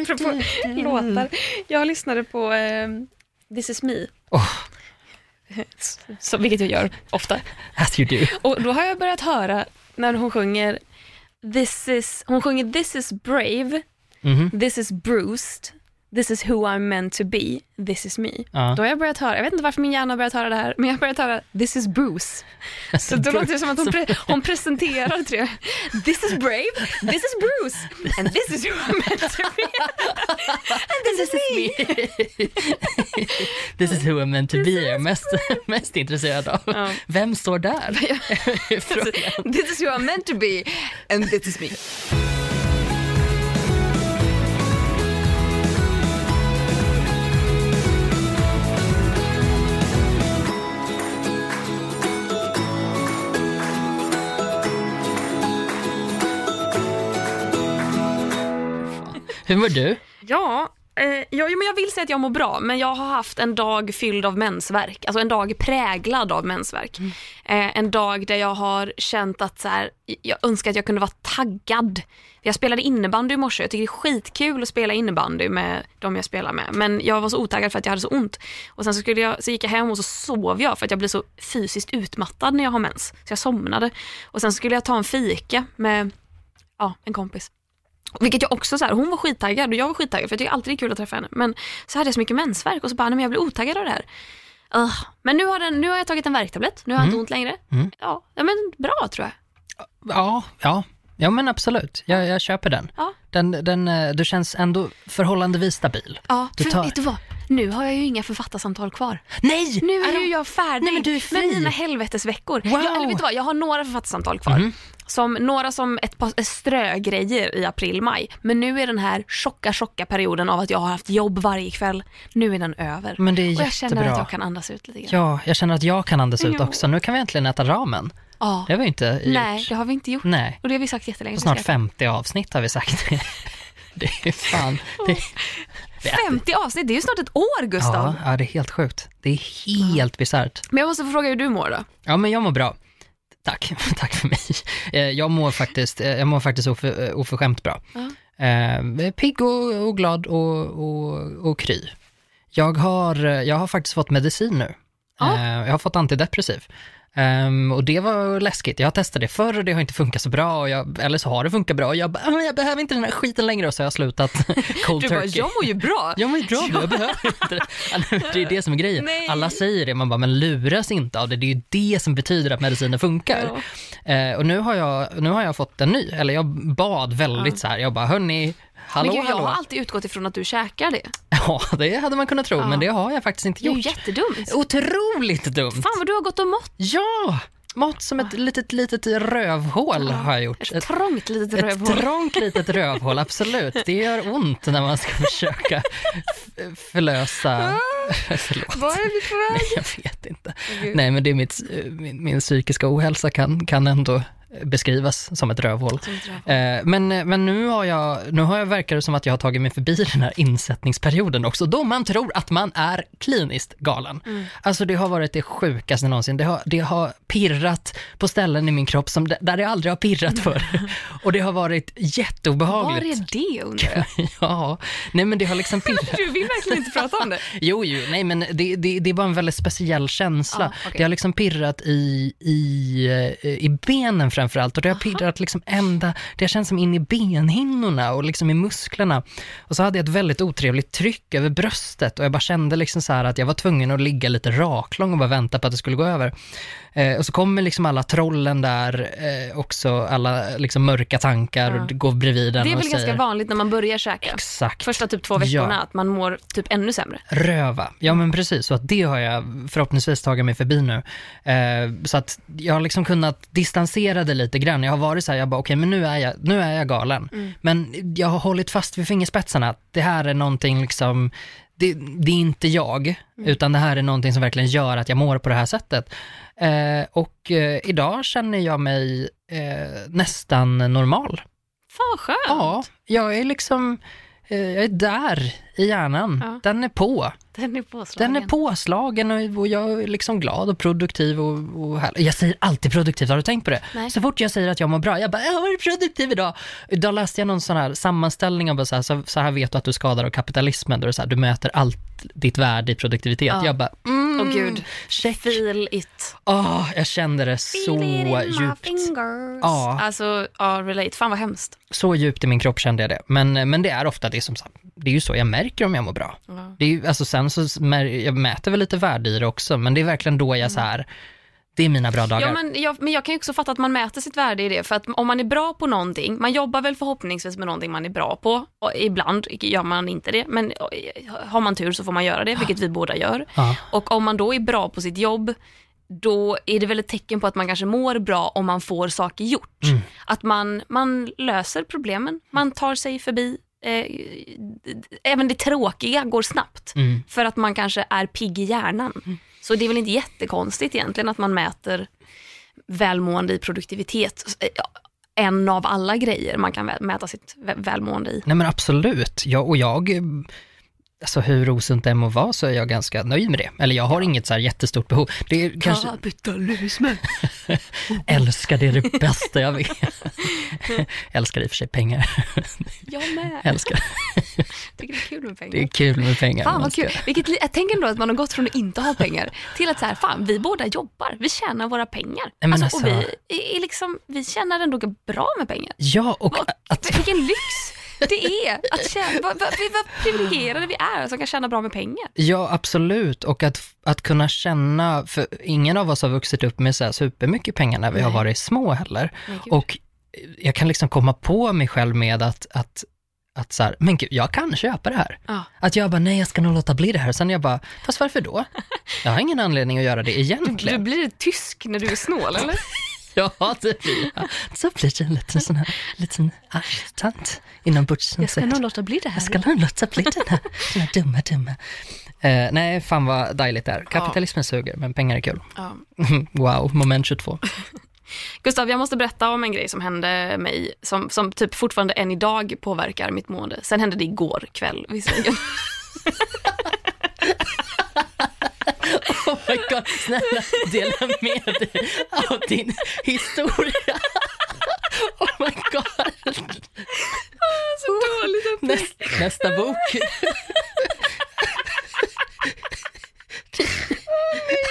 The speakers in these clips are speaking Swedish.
Apropå låtar. Jag lyssnade på eh, This is me. Oh. Så, vilket jag gör ofta. As you do. Och då har jag börjat höra när hon sjunger This is, hon sjunger This is brave, Mhm. This is bruised, This is who I'm meant to be, This is me. Ja. Då har jag börjat höra, jag vet inte varför min hjärna har börjat höra det här, men jag har börjat höra This is Bruce. Så då låter det som att hon, pre- hon presenterar tre. This is brave, this is Bruce, and this is who I'm meant to be. And this is me. This is who I'm meant to be är jag mest, mest intresserad av. Ja. Vem står där? This is who I'm meant to be, and this is me. Hur mår du? Ja, eh, ja, men jag vill säga att jag mår bra, men jag har haft en dag fylld av mensvärk. Alltså en dag präglad av mensvärk. Eh, en dag där jag har känt att så här, jag önskar att jag kunde vara taggad. Jag spelade innebandy i morse, jag tycker det är skitkul att spela innebandy med de jag spelar med. Men jag var så otaggad för att jag hade så ont. Och sen så, skulle jag, så gick jag hem och så sov jag för att jag blir så fysiskt utmattad när jag har mens. Så jag somnade. Och sen skulle jag ta en fika med ja, en kompis. Vilket jag också så här, hon var skittaggad och jag var skittaggad för jag tycker alltid det är kul att träffa henne. Men så hade jag så mycket mensvärk och så bara, nej men jag blir otaggad av det här. Ugh. Men nu har, den, nu har jag tagit en värktablett, nu har jag inte ont längre. Mm. Ja, ja, men bra tror jag. Ja, ja. Ja men absolut, jag, jag köper den. Ja. den, den. eh, Du känns ändå förhållandevis stabil. Ja, Du för tar- vet du vad? Nu har jag ju inga författarsamtal kvar. Nej! Nu är ju jag färdig Nej, men du är fri. med mina helvetesveckor. Wow. Jag, eller vet du vad, jag har några författarsamtal kvar. Som, några som ett par strögrejer i april-maj. Men nu är den här tjocka, tjocka perioden av att jag har haft jobb varje kväll, nu är den över. Men det är och jag känner jättebra. att jag kan andas ut lite grann. Ja, jag känner att jag kan andas ut Ja. också. Nu kan vi äntligen äta ramen. Ja. Det har vi inte gjort. Nej, det har vi inte gjort. Nej. Och det har vi sagt jättelänge. På snart 50 avsnitt har vi sagt. det är fan... Det är, 50 avsnitt, det är ju snart ett år Gustav. ja, ja, det är helt sjukt. Det är helt bisarrt. Men jag måste få fråga hur du mår då? Ja, men jag mår bra. Tack, tack för mig. Eh, Jag mår faktiskt, eh, jag mår faktiskt oför, eh, oförskämt bra. Eh, pigg och, och glad och, och, och kry. Jag har, jag har faktiskt fått medicin nu. Ja. Eh, jag har fått antidepressiv. Ehm, och det var läskigt. Jag har testat det förr och det har inte funkat så bra. Jag, eller så har det funkat bra. Och jag bara, "Ah, jag behöver inte den här skiten längre och så har jag slutat cold Du bara, turkey. jag mår ju bra. Jag mår ju bra, jag behöver inte det. Ja, Det är det som är grejen. Nej. Alla säger det, man bara, men luras inte av det. Det är ju det som betyder att medicinen funkar. Eh, och nu har, jag, nu har jag fått en ny, eller jag bad väldigt så här, jag bara, hörni, hallå, Men gud, jag hallå. har alltid utgått ifrån att du käkar det. Ja, det hade man kunnat tro, Ja. men det har jag faktiskt inte Det är ju gjort. jättedumt. Otroligt dumt. Fan vad du har gått och mått. Ja, mått som ett litet, litet rövhål har jag gjort. Ett trångt litet Ett rövhål. trångt litet rövhål, absolut. Det gör ont när man ska försöka förlösa... Förlåt. Vad är vi på väg? Nej, jag vet inte. Gud. Nej, men det är mitt, min, min psykiska ohälsa kan, kan ändå beskrivas som ett rövhål. Som ett rövhål. Eh, Men, men nu har jag, nu har jag verkar det som att jag har tagit mig förbi den här insättningsperioden också, då man tror att man är kliniskt galen. Mm. Alltså det har varit det sjukaste någonsin. Det har, det har pirrat på ställen i min kropp som, där det aldrig har pirrat förr. Och det har varit Var jätteobehagligt. är det undrar jag? Ja, nej men det har liksom pirrat. Du vill verkligen inte prata om det. Jo, jo, nej men det, det, det är bara en väldigt speciell känsla. Ja, okej. Det har liksom pirrat i, i, eh, i benen framförallt och det har pirrat liksom ända, det har känts som in i benhinnorna och liksom i musklerna. Och så hade jag ett väldigt otrevligt tryck över bröstet och jag bara kände liksom så här att jag var tvungen att ligga lite raklång och bara vänta på att det skulle gå över. Eh, och så kommer liksom alla trollen där eh, också, alla liksom mörka tankar Ja. och går bredvid den Det är väl säger ganska vanligt när man börjar käka. exakt. Första typ två veckorna, Ja. att man mår typ ännu sämre. Röva. Ja men precis, så att det har jag förhoppningsvis tagit mig förbi nu. Eh, så att jag har liksom kunnat distansera det lite grann. Jag har varit så här, jag bara okej men nu är jag, nu är jag galen. Men jag har hållit fast vid fingerspetsarna. Det här är någonting liksom, det, det är inte jag, utan det här är någonting som verkligen gör att jag mår på det här sättet. Eh, och eh, idag känner jag mig eh, nästan normal. Fan vad skönt. Ja, jag är liksom, jag är där i hjärnan. Ja. Den är på. Den är påslagen. Den är påslagen och, jag är liksom glad och produktiv och, och härlig. Jag säger alltid produktivt, har du tänkt på det? Nej. Så fort jag säger att jag mår bra, jag bara, jag har varit produktiv idag. Idag läste jag någon sån här sammanställning av så här, så, så här vet du att du skadar av kapitalismen, det är så här, du mäter allt ditt värde i produktivitet. Ja. Jag bara, mm, Åh gud, check. feel it. Åh, jag kände det så djupt. Ja. Alltså, ja, relate. Fan vad hemskt. Så djupt i min kropp kände jag det. Men, men det är ofta det som, det är ju så jag märker om jag mår bra. Ja. Det är ju, alltså sen så, jag mäter väl lite värde i det också, men det är verkligen då jag så här, det är mina bra dagar. Ja, men, jag, men jag kan ju också fatta att man mäter sitt värde i det, för att om man är bra på någonting, man jobbar väl förhoppningsvis med någonting man är bra på, och ibland gör man inte det, men har man tur så får man göra det, vilket vi båda gör. Ja. Och om man då är bra på sitt jobb, då är det väl ett tecken på att man kanske mår bra om man får saker gjort. Mm. Att man, man löser problemen, man tar sig förbi, eh, även det tråkiga går snabbt. Mm. För att man kanske är pigg i hjärnan. Så det är väl inte jättekonstigt egentligen att man mäter välmående i produktivitet. Eh, en av alla grejer man kan mäta sitt välmående i. Nej men absolut, ja, och jag, alltså hur osunt det än må vara så är jag ganska nöjd med det. Eller jag har inget så här jättestort behov. Det är kanske, Kapitalism. älskar det är det bästa jag vet. älskar i och för sig pengar, Jag med. älskar, tycker det är kul med pengar. det är kul med pengar. Fan vad ska- kul. Vilket, jag tänker ändå att man har gått från att inte ha pengar till att så här, fan vi båda jobbar, vi tjänar våra pengar. Men alltså, och alltså- vi, är liksom, vi tjänar ändå bra med pengar. Ja, och Vad- att, Vilken lyx det är att tjäna, vad, vad, vad privilegierade vi är som kan tjäna bra med pengar. Ja, absolut. Och att, att kunna känna, för ingen av oss har vuxit upp med så här supermycket pengar när vi har Nej. varit små heller. Nej. Och jag kan liksom komma på mig själv med att, att, att så här, men gud, jag kan köpa det här. Ja. Att jag bara, nej jag ska nog låta bli det här. Sen jag bara, fast varför då? Jag har ingen anledning att göra det Du, egentligen. blir tysk när du är snål eller? Ja, det blir jag. Så blir det en liten sån här, liten tant inom butchen. låta bli det Jag ska nog låta bli den här, den här dumma, dumma. Eh, nej, fan vad dejligt det är. Kapitalismen suger, men pengar är kul. Ja. wow, moment 22. Gustav, jag måste berätta om en grej som hände mig, som, som typ fortfarande än idag påverkar mitt mående. Sen hände det igår kväll visserligen. Oh my god, snälla dela med dig av din historia. Oh my god. Så dåligt Näst, nästa bok. Nej,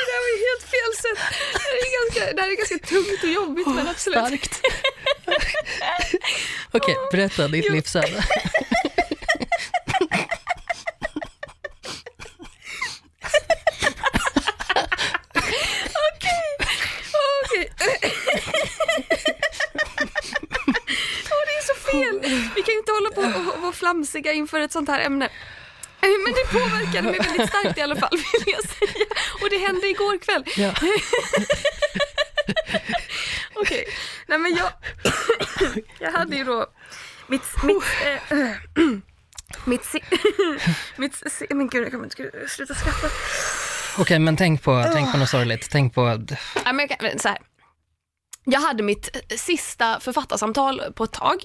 det här var helt fel sätt. Det här är ganska, det här är ganska tungt och jobbigt men absolut. Starkt. Okej, berätta ditt livsöde. Åh, det är så fel. Vi kan ju inte hålla på och, och vara flamsiga inför ett sånt här ämne. Eh, Men det påverkade mig väldigt starkt i alla fall vill jag säga. Och det hände igår kväll. Ja. Okej, nej men jag, jag hade ju då mitt, mitt, eh, mitt, mitt, men gud jag kommer inte sluta skratta. Okej, men tänk på, tänk på något sorgligt. Tänk på, Nej, men jag, så här. jag hade mitt eh, sista författarsamtal på ett tag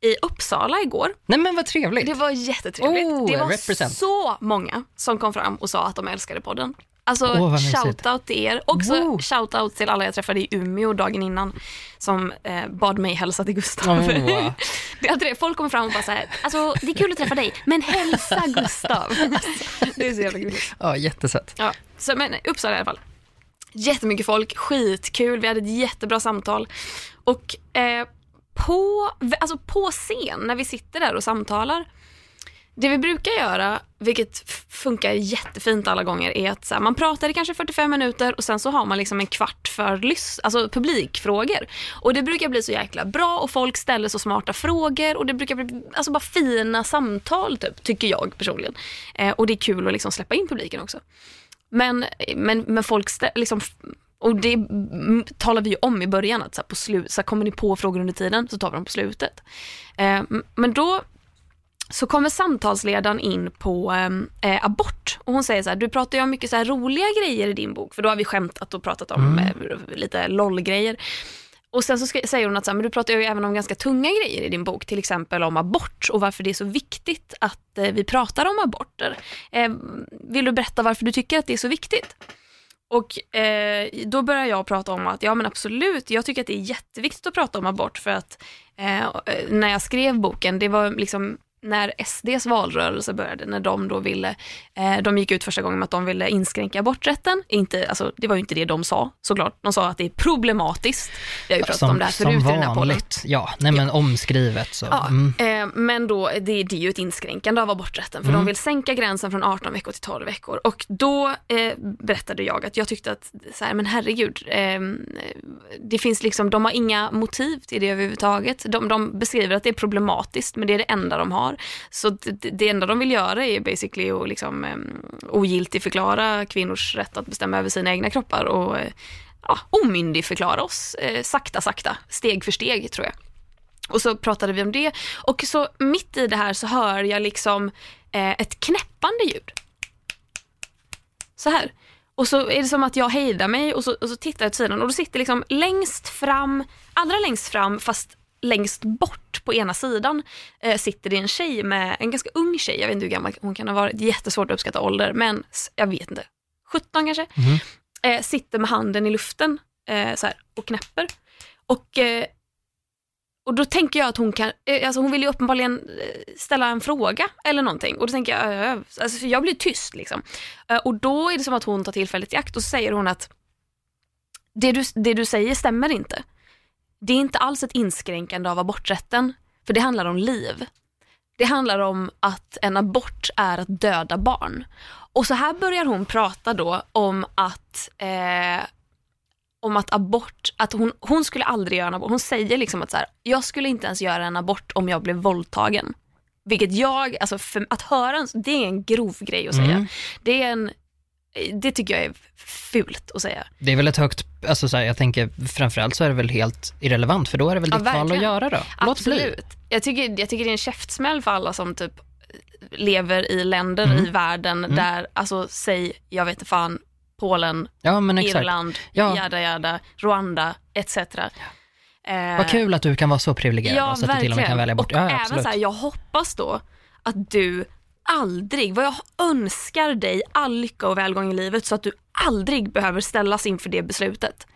i Uppsala igår. nej men vad trevligt. Det var jättetrevligt. Oh, det var represent. så många som kom fram och sa att de älskade podden. Alltså mysigt. shoutout till er. Också Wow. shoutout till alla jag träffade i Umeå dagen innan som eh, bad mig hälsa till Gustav. Åh. det är alltid det. Folk kommer fram och bara så här, alltså det är kul att träffa dig, men hälsa Gustav. det är så jävla kul. Ja, jättesött. Ja, så, men Uppsala i alla fall. Jättemycket folk, skitkul, vi hade ett jättebra samtal. Och eh, på, alltså på scen, när vi sitter där och samtalar, det vi brukar göra, vilket funkar jättefint alla gånger, är att så här, man pratar i kanske 45 minuter och sen så har man liksom en kvart för lys- alltså publikfrågor. Och det brukar bli så jäkla bra och folk ställer så smarta frågor och det brukar bli alltså bara fina samtal, typ, tycker jag personligen. Eh, och det är kul att liksom släppa in publiken också. Men, men, men folk liksom, och det talar vi ju om i början, att så här, på slut, så här, kommer ni på frågor under tiden så tar vi dem på slutet. Eh, men då så kommer samtalsledaren in på eh, abort och hon säger så här, du pratar ju om mycket så här roliga grejer i din bok, för då har vi skämtat och pratat om eh, lite LOL-grejer. och sen så ska, säger hon att så här, men du pratar ju även om ganska tunga grejer i din bok, till exempel om abort och varför det är så viktigt att eh, vi pratar om aborter. Eh, vill du berätta varför du tycker att det är så viktigt? Och eh, då börjar jag prata om att ja men absolut, jag tycker att det är jätteviktigt att prata om abort för att eh, när jag skrev boken, det var liksom när SDs valrörelse började, när de då ville, eh, de gick ut första gången med att de ville inskränka aborträtten. Inte, alltså, det var ju inte det de sa såklart. De sa att det är problematiskt. Vi har ju pratat som, om det här förut som i den här podden. vanligt. Ja, nej men omskrivet så. Ja, Mm. eh, men då, det, det är ju ett inskränkande av aborträtten för Mm. de vill sänka gränsen från 18 veckor till 12 veckor. Och då eh, berättade jag att jag tyckte att, så här, men herregud, eh, det finns liksom, de har inga motiv till det överhuvudtaget. De, de beskriver att det är problematiskt men det är det enda de har. Så det, det enda de vill göra är basically att liksom, eh, ogiltigförklara kvinnors rätt att bestämma över sina egna kroppar och eh, ja, omyndigförklara oss eh, sakta, sakta, steg för steg tror jag. Och så pratade vi om det och så mitt i det här så hör jag liksom eh, ett knäppande ljud. Så här. Och så är det som att jag hejdar mig och så, och så tittar jag åt sidan och då sitter liksom längst fram, allra längst fram fast längst bort på ena sidan eh, sitter det en tjej med, en ganska ung tjej, jag vet inte hur gammal hon kan ha varit, jättesvårt att uppskatta ålder men jag vet inte, 17 kanske, Mhm. eh, sitter med handen i luften eh, så här, och knäpper. Och eh, och då tänker jag att hon kan, eh, alltså hon vill ju uppenbarligen eh, ställa en fråga eller någonting. Och då tänker jag, alltså jag blir tyst liksom. Och då är det som att hon tar tillfället i akt och så säger hon att det du, det du säger stämmer inte. Det är inte alls ett inskränkande av aborträtten, för det handlar om liv. Det handlar om att en abort är att döda barn. Och så här börjar hon prata då om att eh, om att abort, att hon, hon skulle aldrig göra en abort. Hon säger liksom att så här, jag skulle inte ens göra en abort om jag blev våldtagen. Vilket jag, alltså för, att höra det är en grov grej att säga. Mm. Det är en, det tycker jag är fult att säga. Det är väl ett högt, alltså så här, jag tänker framförallt så är det väl helt irrelevant för då är det väl Ja, ditt val att verkligen. göra då. Låt bli. Absolut. Jag tycker, jag tycker det är en käftsmäll för alla som typ lever i länder Mm. i världen Mm. där, alltså säg, jag vet inte fan, Polen, Ja. Irland, Ja. jada jada, Rwanda etc. Eh, Vad kul att du kan vara så privilegierad Ja, så att du till och med kan välja bort. Och Ja, även absolut. så här, jag hoppas då att du aldrig, vad jag önskar dig all lycka och välgång i livet så att du aldrig behöver ställas inför det beslutet.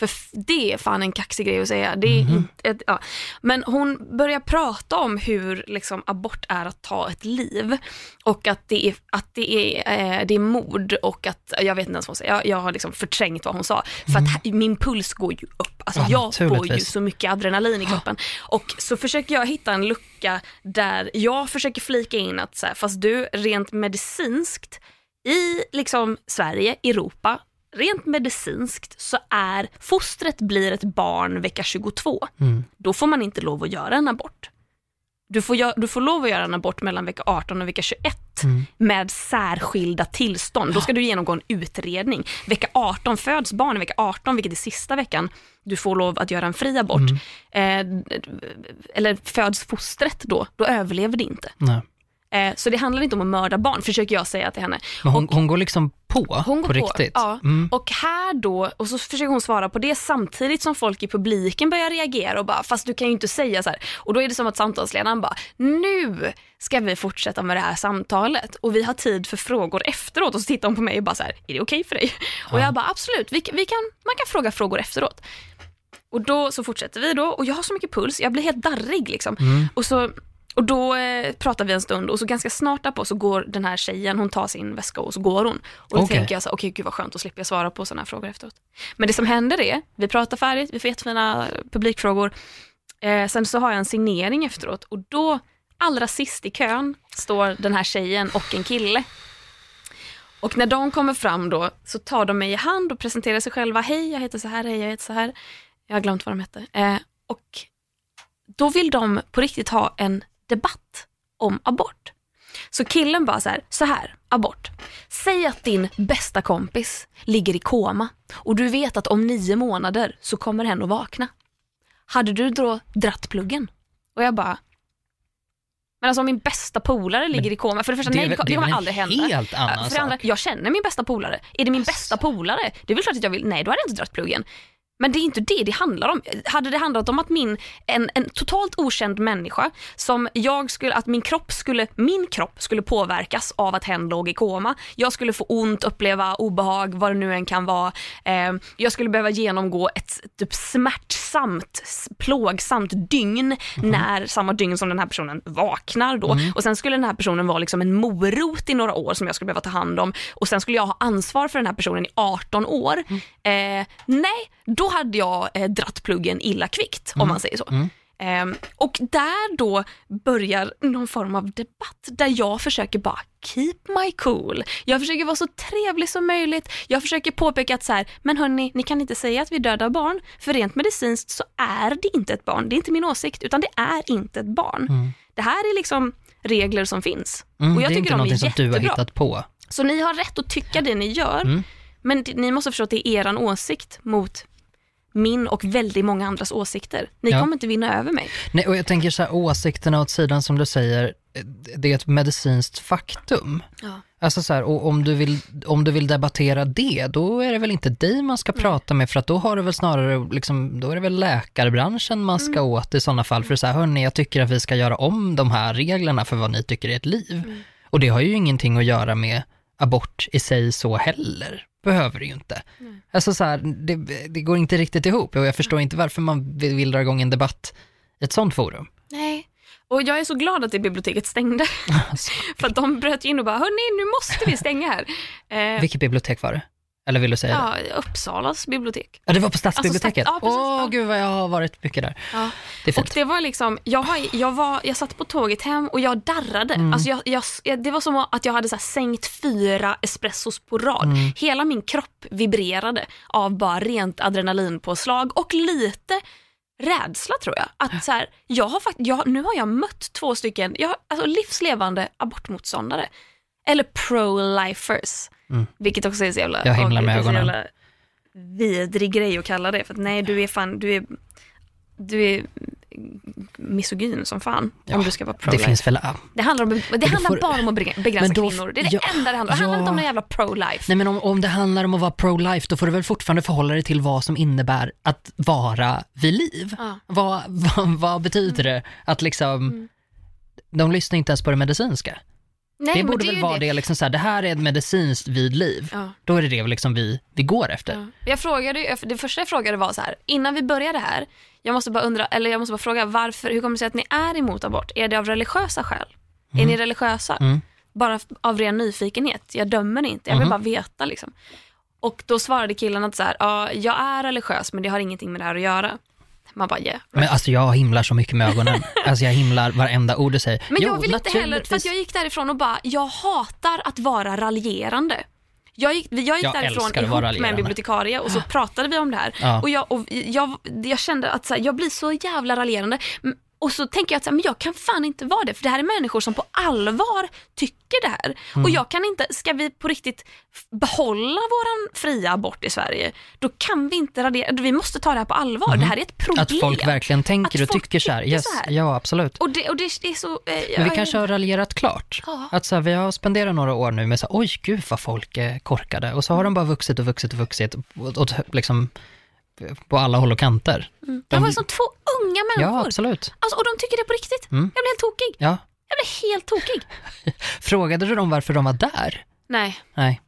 För det är fan en kaxig grej att säga. Det är Mhm. inte ett, ja. Men hon börjar prata om hur liksom, abort är att ta ett liv och att det är, att det är, eh, det är mord och att, jag vet inte ens vad hon säger, jag, jag har liksom förträngt vad hon sa. För att här- min puls går ju upp. Alltså, Mm. Ja, jag får ju så mycket adrenalin i kroppen. Och så försöker jag hitta en lucka där jag försöker flika in att så här, fast du rent medicinskt i liksom Sverige, Europa, rent medicinskt så är fostret blir ett barn vecka 22. Mm. Då får man inte lov att göra en abort. Du får, du får lov att göra en abort mellan vecka 18 och vecka 21 Mm. med särskilda tillstånd. Då ska du genomgå en utredning. Vecka 18 föds barn, i vecka 18, vilket är sista veckan, du får lov att göra en fri abort. Mm. Eh, eller föds fostret då, då överlever det inte. Nej. Eh, så det handlar inte om att mörda barn, försöker jag säga till henne. Men hon, Och- hon går liksom på, hon går på på, riktigt. Ja. Mm. Och här då, och så försöker hon svara på det samtidigt som folk i publiken börjar reagera och bara, fast du kan ju inte säga så här. Och då är det som att samtalsledaren bara, nu ska vi fortsätta med det här samtalet och vi har tid för frågor efteråt. Och så tittar hon på mig och bara så här, är det okej för dig? Och jag bara, absolut, vi, vi kan, man kan fråga frågor efteråt. Och då så fortsätter vi då och jag har så mycket puls, jag blir helt darrig liksom. Mm. Och, så, och då eh, pratar vi en stund och så ganska snart därpå så går den här tjejen, hon tar sin väska och så går hon. Och då Okej. tänker jag så okej gud vad skönt, slipper jag svara på sådana här frågor efteråt. Men det som händer är, vi pratar färdigt, vi får jättefina publikfrågor. Eh, sen så har jag en signering efteråt och då, allra sist i kön, står den här tjejen och en kille. Och när de kommer fram då så tar de mig i hand och presenterar sig själva. Hej, jag heter så här, hej, jag heter så här. Jag har glömt vad de hette. Eh, och då vill de på riktigt ha en debatt om abort. Så killen bara så här, så här, abort. Säg att din bästa kompis ligger i koma och du vet att om nio månader så kommer hen att vakna. Hade du då dratt pluggen? Och jag bara, men alltså om min bästa polare ligger i koma, för det första, det nej det det kommer aldrig hända. helt annan för det andra, sak. jag känner min bästa polare. Är det min bästa polare? Det är väl klart att jag vill, nej då hade jag inte dratt pluggen. Men det är inte det det handlar om. Hade det handlat om att min, en, en totalt okänd människa, som jag skulle, att min kropp skulle, min kropp skulle påverkas av att hen låg i koma. Jag skulle få ont, uppleva obehag, vad det nu än kan vara. Eh, jag skulle behöva genomgå ett typ smärtsamt, plågsamt dygn när samma dygn som den här personen vaknar då. Och sen skulle den här personen vara liksom en morot i några år som jag skulle behöva ta hand om och sen skulle jag ha ansvar för den här personen i 18 år. Eh, nej, då hade jag eh, dratt pluggen illa kvickt om man säger så. Ehm, och där då börjar någon form av debatt där jag försöker bara keep my cool. Jag försöker vara så trevlig som möjligt. Jag försöker påpeka att så här, men hörni, ni kan inte säga att vi dödar barn, för rent medicinskt så är det inte ett barn. Det är inte min åsikt, utan det är inte ett barn. Det här är liksom regler som finns. Mm, och jag det är tycker inte de är som du har jättebra. hittat på. Så ni har rätt att tycka det ni gör, Mm. men ni måste förstå att det är eran åsikt mot min och väldigt många andras åsikter. Ni Ja. kommer inte vinna över mig. Nej, och jag tänker så här, åsikterna åt sidan som du säger, det är ett medicinskt faktum. Ja. Alltså så här, och om du, vill, om du vill debattera det, då är det väl inte dig man ska prata med, för att då har du väl snarare, liksom, då är det väl läkarbranschen man ska åt i sådana fall, för så här, hörni, jag tycker att vi ska göra om de här reglerna för vad ni tycker är ett liv. Och det har ju ingenting att göra med abort i sig så heller. Behöver det ju inte. Alltså så här, det, det går inte riktigt ihop och jag förstår inte varför man vill, vill dra igång en debatt i ett sånt forum. Nej. Och jag är så glad att det biblioteket stängde. Alltså, För att de bröt in och bara, hörni nu måste vi stänga här. Eh, vilket bibliotek var det? Eller vill du säga det? ja, Uppsalas bibliotek. Ja, det var på stadsbiblioteket. Alltså, stads- ja, Åh, precis, ja. gud vad jag har varit mycket där. Ja. Det är Och fint. det var liksom, jag, har, jag, var, jag satt på tåget hem och jag darrade. Mm. Alltså jag, jag, det var som att jag hade så sänkt fyra espressos på rad. Mm. Hela min kropp vibrerade av bara rent adrenalinpåslag och lite rädsla tror jag. Att så här, jag har fakt- jag, nu har jag mött två stycken jag, alltså livslevande abortmotståndare. Eller pro-lifers. Vilket också är så jävla, Mm. Jag himlar med det så ögonen. jävla vidrig grej att kalla det. För att nej, du är fan, du är, du är misogyn som fan. Ja, om du ska vara Det pro-life. finns väl, ja. Det handlar, om, det handlar får- bara om att begrä- begränsa då- kvinnor. Det är det ja, enda det handlar om. Det handlar ja. inte om någon jävla pro-life. Nej men om, om det handlar om att vara pro-life, då får du väl fortfarande förhålla dig till vad som innebär att vara vid liv. Ja. Vad, vad, vad betyder det att liksom, de lyssnar inte ens på det medicinska. Nej, det borde är väl vara det, liksom så här, det här är ett medicinskt vid liv. Ja. Då är det det liksom vi, vi går efter. Ja. Jag frågade, det första jag frågade var så här, innan vi började här, jag måste bara undra, eller jag måste bara fråga varför, hur kommer det sig att ni är emot abort? Är det av religiösa skäl? Är ni religiösa? Mm. Bara av ren nyfikenhet? Jag dömer inte, jag vill bara veta liksom. Och då svarade killen att så här, ja, jag är religiös men det har ingenting med det här att göra. Man bara, yeah. Men alltså jag himlar så mycket med ögonen. Alltså jag himlar varenda ord du säger. Men jag Jo, vill inte heller, för jag gick därifrån och bara, jag hatar att vara raljerande. Jag gick, jag gick Jag därifrån ihop med en bibliotekarie och så pratade vi om det här. Ja. Och, jag, och jag, jag kände att så här, jag blir så jävla raljerande. Och så tänker jag att så här, men jag kan fan inte vara det, för det här är människor som på allvar tycker det här. Mm. Och jag kan inte, ska vi på riktigt behålla våran fria abort i Sverige, då kan vi inte radera, vi måste ta det här på allvar. Det här är ett problem. Att folk verkligen tänker Att och tycker så här. Yes, så här. Ja, absolut. Och det, och det, det är så... Eh, Men vi kanske har raljerat klart. Ja. Att så här, vi har spenderat några år nu med så här, oj gud vad folk är korkade. Och så har de bara vuxit och vuxit och vuxit och, och liksom på alla håll och kanter. De De- var som två unga Ja, människor. absolut. Alltså, och de tycker det på riktigt. Mm. Jag blir helt tokig. Ja. Jag blir helt tokig. Frågade du dem varför de var där? Nej. Nej.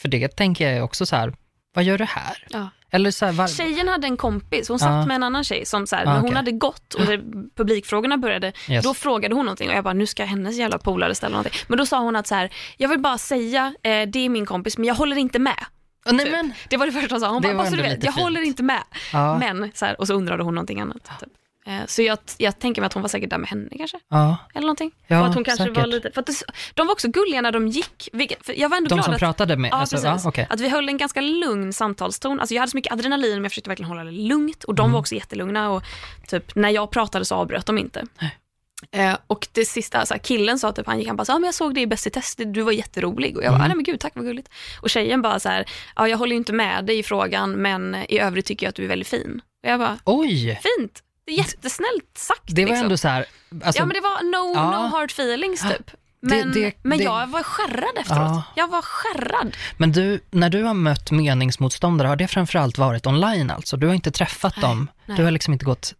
För det tänker jag också så här, vad gör du här? Ja. Eller så här, var... Tjejen hade en kompis, hon satt Ja. med en annan tjej som så här, Ah, när hon okej. hade gått och det, publikfrågorna började, Yes. då frågade hon någonting och jag bara, nu ska hennes jävla polare ställa någonting. Men då sa hon att så här, jag vill bara säga, eh, det är min kompis men jag håller inte med. Nej typ. men, Det var det första hon sa, hon Det bara, bara så du vet, jag fint. håller inte med. ja, Men, så här, och så undrade hon någonting annat. Typ. Eh, Så jag, jag tänker mig att hon var säkert där med henne kanske. ja. Eller någonting. Ja, och att hon kanske säkert. var lite, för att det, de var också gulliga när de gick. Vilket, för jag var ändå De glad som att, pratade med, Ja, alltså, precis. ja, okej. Att vi höll en ganska lugn samtalston. Alltså jag hade så mycket adrenalin men jag försökte verkligen hålla det lugnt och de Mm. var också jättelugna och typ när jag pratade så avbröt de inte. Eh, och det sista, så här, killen sa typ, han gick han bara så, ah, men jag såg dig i Bäst i test, du var jätterolig. Och jag bara, Mm. ah, nej men gud tack vad gulligt. Och tjejen bara så här, ja jag håller ju inte med dig i frågan men i övrigt tycker jag att du är väldigt fin. Och jag bara, Oj, fint, det är jättesnällt sagt. det var liksom. ändå så här, alltså, ja men det var no, Ja. no hard feelings typ. Men, det, men det- jag var skärrad efteråt. Ja. Jag var skärrad. Men du, när du har mött meningsmotståndare, har det framförallt varit online alltså? Du har inte träffat Nej, dem? nej. Du har liksom inte gått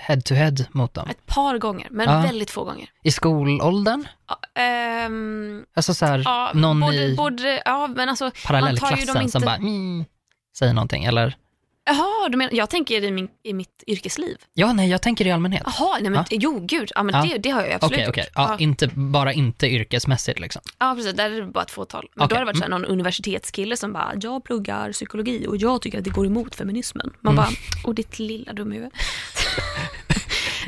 head to head mot dem? Ett par gånger, men Ja. väldigt få gånger. I skolåldern? Ja, ehm, Alltså så här, ja, någon både, i både, ja, men alltså, man tar parallellklassen inte... som bara mm, säger någonting, eller? Jaha, du menar, jag tänker i, min, i mitt yrkesliv. Ja, nej, jag tänker i allmänhet. Jaha, nej men Ja. jo gud, ja men Ja. det, det har jag absolut gjort. okej. Ja, ja. Inte, bara inte yrkesmässigt liksom. ja, precis, där är det bara ett fåtal. Men då Okej, har det varit så här, någon universitetskille som bara, jag pluggar psykologi och jag tycker att det går emot feminismen. Man Mm. bara, åh ditt lilla dumhuvud.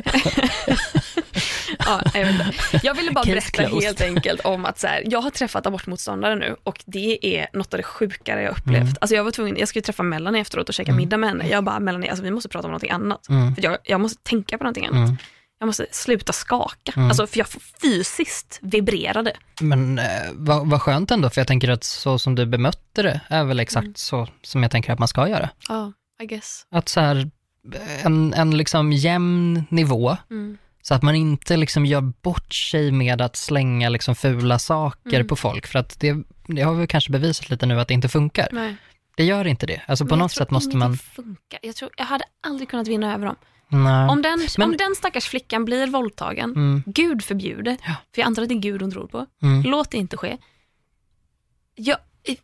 ja, jag, vet inte. jag ville bara Case berätta closed. helt enkelt om att så här, jag har träffat abortmotståndare nu och det är något av det sjukare jag upplevt. Mm. Alltså jag var tvungen, jag skulle träffa Melanie efteråt och käka middag med henne. Jag bara, Melanie, alltså vi måste prata om någonting annat. Mm. För jag, jag måste tänka på någonting annat. Mm. Jag måste sluta skaka. Mm. Alltså, för jag fysiskt vibrerade. Men eh, vad, vad skönt ändå, för jag tänker att så som du bemötte det är väl exakt Mm. så som jag tänker att man ska göra. Ja, I guess. Att så här, en, en liksom jämn nivå, Mm. så att man inte liksom gör bort sig med att slänga liksom fula saker Mm. på folk, för att det, det har vi kanske bevisat lite nu att det inte funkar. Nej. Det gör inte det. Alltså på något sätt måste man... Funkar. Jag, tror, jag hade aldrig kunnat vinna över dem. Nej. Om den, Men- om den stackars flickan blir våldtagen, Mm, Gud förbjude, Ja. för jag antar att det är Gud hon tror på, mm, låt det inte ske. Jag,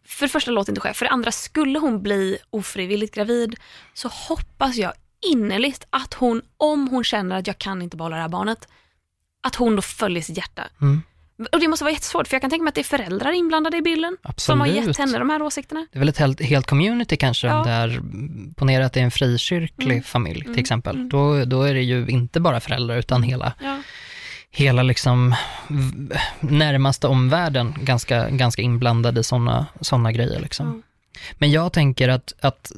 för det första, låt det inte ske. För det andra, skulle hon bli ofrivilligt gravid så hoppas jag innerligt att hon, om hon känner att jag kan inte behålla det här barnet, att hon då följer sitt hjärta. mm. Och det måste vara jättesvårt, för jag kan tänka mig att det är föräldrar inblandade i bilden som har Absolut. gett henne de här åsikterna. Det är väl ett helt, helt community kanske, Ja. om det är, ponera att det är en frikyrklig Mm. familj till Mm. exempel. Mm. Då, då är det ju inte bara föräldrar, utan hela, Ja. hela liksom närmaste omvärlden ganska, ganska inblandad i sådana såna grejer. Liksom. Men jag tänker att, att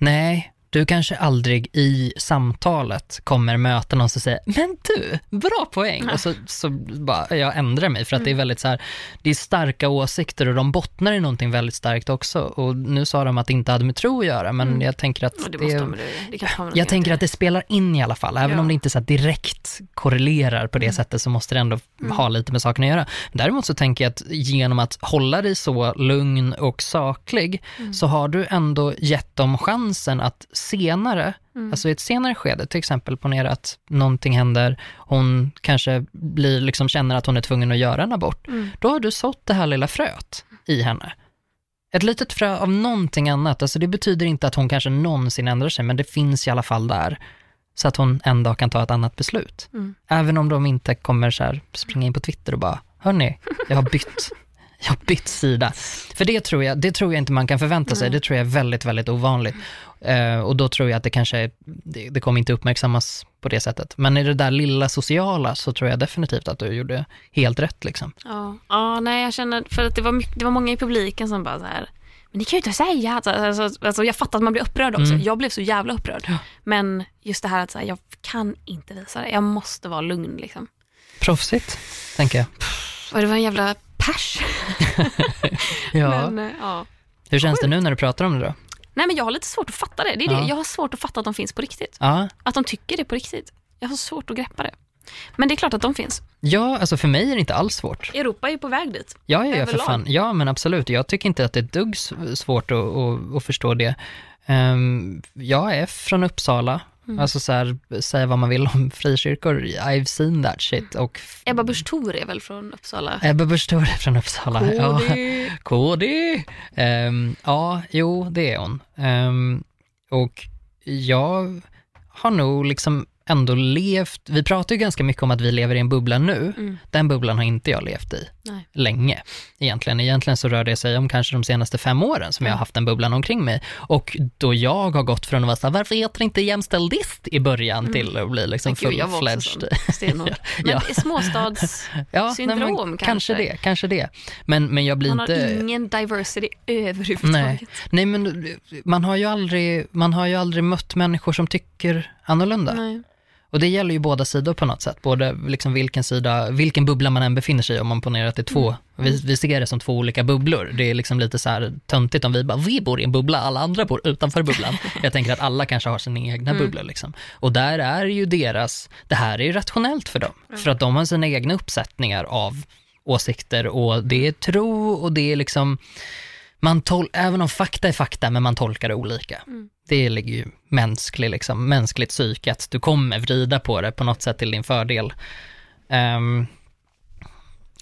nej, du kanske aldrig i samtalet kommer möta någon som säger “men du, bra poäng” och så, så bara, jag ändrar mig för att det är väldigt så här, det är starka åsikter och de bottnar i någonting väldigt starkt också och nu sa de att det inte hade med tro att göra men Mm. jag tänker att det det, de, det, jag tänker att det spelar in i alla fall, även Ja. om det inte så direkt korrelerar på det Mm. sättet så måste det ändå Mm. ha lite med saken att göra. Däremot så tänker jag att genom att hålla dig så lugn och saklig Mm. så har du ändå gett dem chansen att senare, Mm. alltså i ett senare skede, till exempel ponera att någonting händer, hon kanske blir, liksom känner att hon är tvungen att göra en abort, Mm. då har du sått det här lilla fröet i henne. Ett litet frö av någonting annat, alltså det betyder inte att hon kanske någonsin ändrar sig, men det finns i alla fall där. Så att hon en dag kan ta ett annat beslut. Mm. Även om de inte kommer så här springa in på Twitter och bara, hörni, jag har bytt, jag har bytt sida. För det tror jag, det tror jag inte man kan förvänta sig, Nej. det tror jag är väldigt, väldigt ovanligt. Eh, och då tror jag att det kanske, det, det kommer inte uppmärksammas på det sättet. Men i det där lilla sociala så tror jag definitivt att du gjorde helt rätt liksom. Ja. ja, nej jag känner, för att det var, mycket, det var många i publiken som bara så här, men det kan ju inte säga. Alltså, alltså, alltså, jag fattar att man blir upprörd också. Mm. Jag blev så jävla upprörd. Ja. Men just det här att så här, jag kan inte visa det. Jag måste vara lugn. Liksom. Proffsigt, tänker jag. Och det var en jävla pers. Ja. Men, eh, ja. Hur känns det nu när du pratar om det då? Nej men jag har lite svårt att fatta det. det, är Ja. det. Jag har svårt att fatta att de finns på riktigt. Ja, Att de tycker det på riktigt. Jag har svårt att greppa det. Men det är klart att de finns. ja alltså för mig är det inte alls svårt. Europa är ju på väg dit. Ja, ja, ja, för fan. Ja, men absolut. Jag tycker inte att det är dugg svårt att, att, att förstå det. Um, jag är från Uppsala. Mm. Alltså så här, säga vad man vill om frikyrkor, I've seen that shit. Och Ebba Busch Thor är väl från Uppsala? Ebba Busch Thor är från Uppsala. Ja. KD. KD. Ehm, ja, jo, det är hon. Ehm, och jag har nog liksom ändå levt, vi pratar ju ganska mycket om att vi lever i en bubbla nu. Mm. Den bubblan har inte jag levt i Nej. länge egentligen. Egentligen så rör det sig om kanske de senaste fem åren som jag har Mm. haft den bubblan omkring mig. Och då jag har gått från att vara så här, varför heter det inte jämställdist i början till att bli liksom full-fledged. Men Ja. småstads... Ja, kanske. kanske. det, kanske det. Men, men jag blir Man har inte... ingen diversity överhuvudtaget. Nej. Nej, men man har, ju aldrig, man har ju aldrig mött människor som tycker annorlunda. Nej. Och det gäller ju båda sidor på något sätt, både liksom vilken sida, vilken bubbla man än befinner sig i, om man ponerar att det är två, Mm. vi, vi ser det som två olika bubblor. Det är liksom lite så här töntigt om vi bara, vi bor i en bubbla, alla andra bor utanför bubblan. Jag tänker att alla kanske har sina egna Mm. bubblor liksom. Och där är ju deras, det här är ju rationellt för dem, för att de har sina egna uppsättningar av åsikter och det är tro och det är liksom, man tol- även om fakta är fakta, men man tolkar det olika. Det ligger ju mänsklig, liksom, mänskligt psyke, att du kommer vrida på det på något sätt till din fördel. Ehm,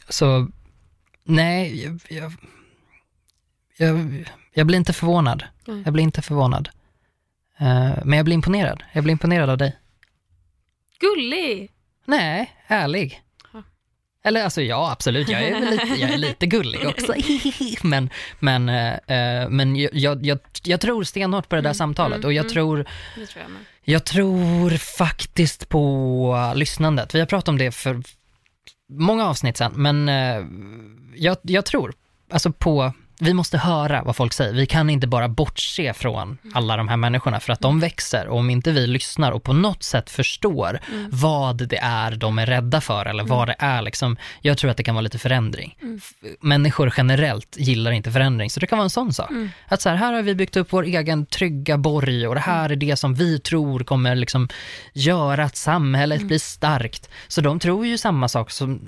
så, nej, jag, jag, jag, jag blir inte förvånad. Mm. Jag blir inte förvånad. Eh, men jag blir imponerad. Jag blir imponerad av dig. Gullig! Nej, ärlig. Eller alltså ja, absolut, jag är, lite, jag är lite gullig också. men men, eh, eh, men jag, jag, jag, tror stenhårt på det där samtalet och jag tror, Det tror jag jag tror faktiskt på lyssnandet. Vi har pratat om det för många avsnitt sen, men eh, jag, jag tror alltså på vi måste höra vad folk säger. Vi kan inte bara bortse från alla de här människorna för att de växer och om inte vi lyssnar och på något sätt förstår vad det är de är rädda för eller vad det är liksom. Jag tror att det kan vara lite förändring. F- Människor generellt gillar inte förändring så det kan vara en sån sak. Att så här, här har vi byggt upp vår egen trygga borg och det här är det som vi tror kommer liksom göra att samhället blir starkt. Så de tror ju samma sak som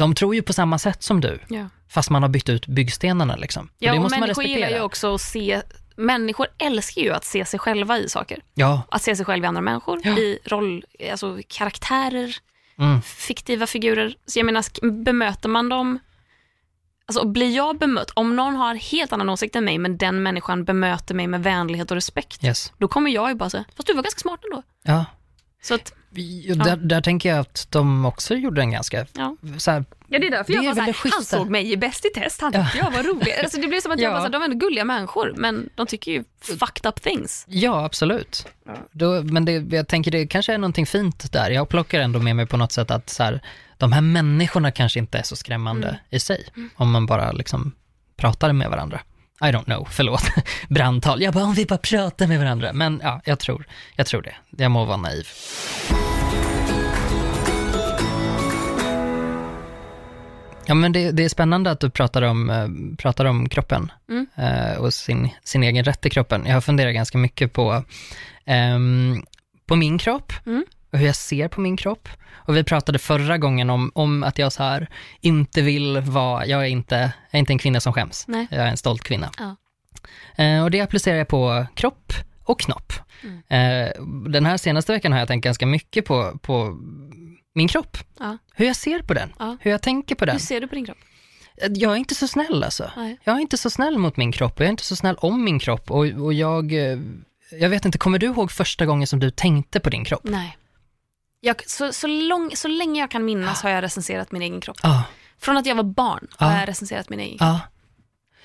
de tror ju på samma sätt som du, Ja. fast man har bytt ut byggstenarna liksom. Och Ja, och man människor gillar ju också att se, människor älskar ju att se sig själva i saker. Ja, Att se sig själv i andra människor, Ja. i roll, alltså karaktärer, mm. fiktiva figurer. Så jag menar, bemöter man dem, alltså blir jag bemött, om någon har helt annan åsikt än mig, men den människan bemöter mig med vänlighet och respekt, yes. då kommer jag ju bara säga, fast du var ganska smart ändå. Ja. Så att, Vi- Där, där tänker jag att de också gjorde en ganska, ja. så här, Ja, det är därför Det jag är var såhär, han såg mig i Bäst i test, han tyckte jag var rolig. Alltså, det blir som att jag Ja. bara, såhär, de är ändå gulliga människor, men de tycker ju fucked up things. ja absolut. Då, men det, jag tänker det kanske är någonting fint där. Jag plockar ändå med mig på något sätt att så här, de här människorna kanske inte är så skrämmande Mm. i sig, om man bara liksom pratar med varandra. I don't know, förlåt. Brandtal. Jag bara, om vi bara pratar med varandra. Men ja, jag tror, jag tror det. Jag må vara naiv. Ja, men det, det är spännande att du pratar om, eh, pratar om kroppen Mm. eh, och sin, sin egen rätt i kroppen. Jag har funderat ganska mycket på, ehm, på min kropp Mm. Och hur jag ser på min kropp. Och vi pratade förra gången om, om att jag så här inte vill vara, jag är inte, jag är inte en kvinna som skäms. Nej. Jag är en stolt kvinna. Ja. Eh, och det applicerar jag på kropp och knopp. Mm. Eh, den här senaste veckan har jag tänkt ganska mycket på, på min kropp. Ja. Hur jag ser på den, Ja. hur jag tänker på den. Hur ser du på din kropp? Jag är inte så snäll alltså. Nej. Jag är inte så snäll mot min kropp och jag är inte så snäll om min kropp. Och, och jag, eh, jag vet inte, kommer du ihåg första gången som du tänkte på din kropp? Nej. Jag, så, så, lång, så länge jag kan minnas har jag recenserat min egen kropp. Ja, Från att jag var barn har Ja. jag recenserat min egen ja.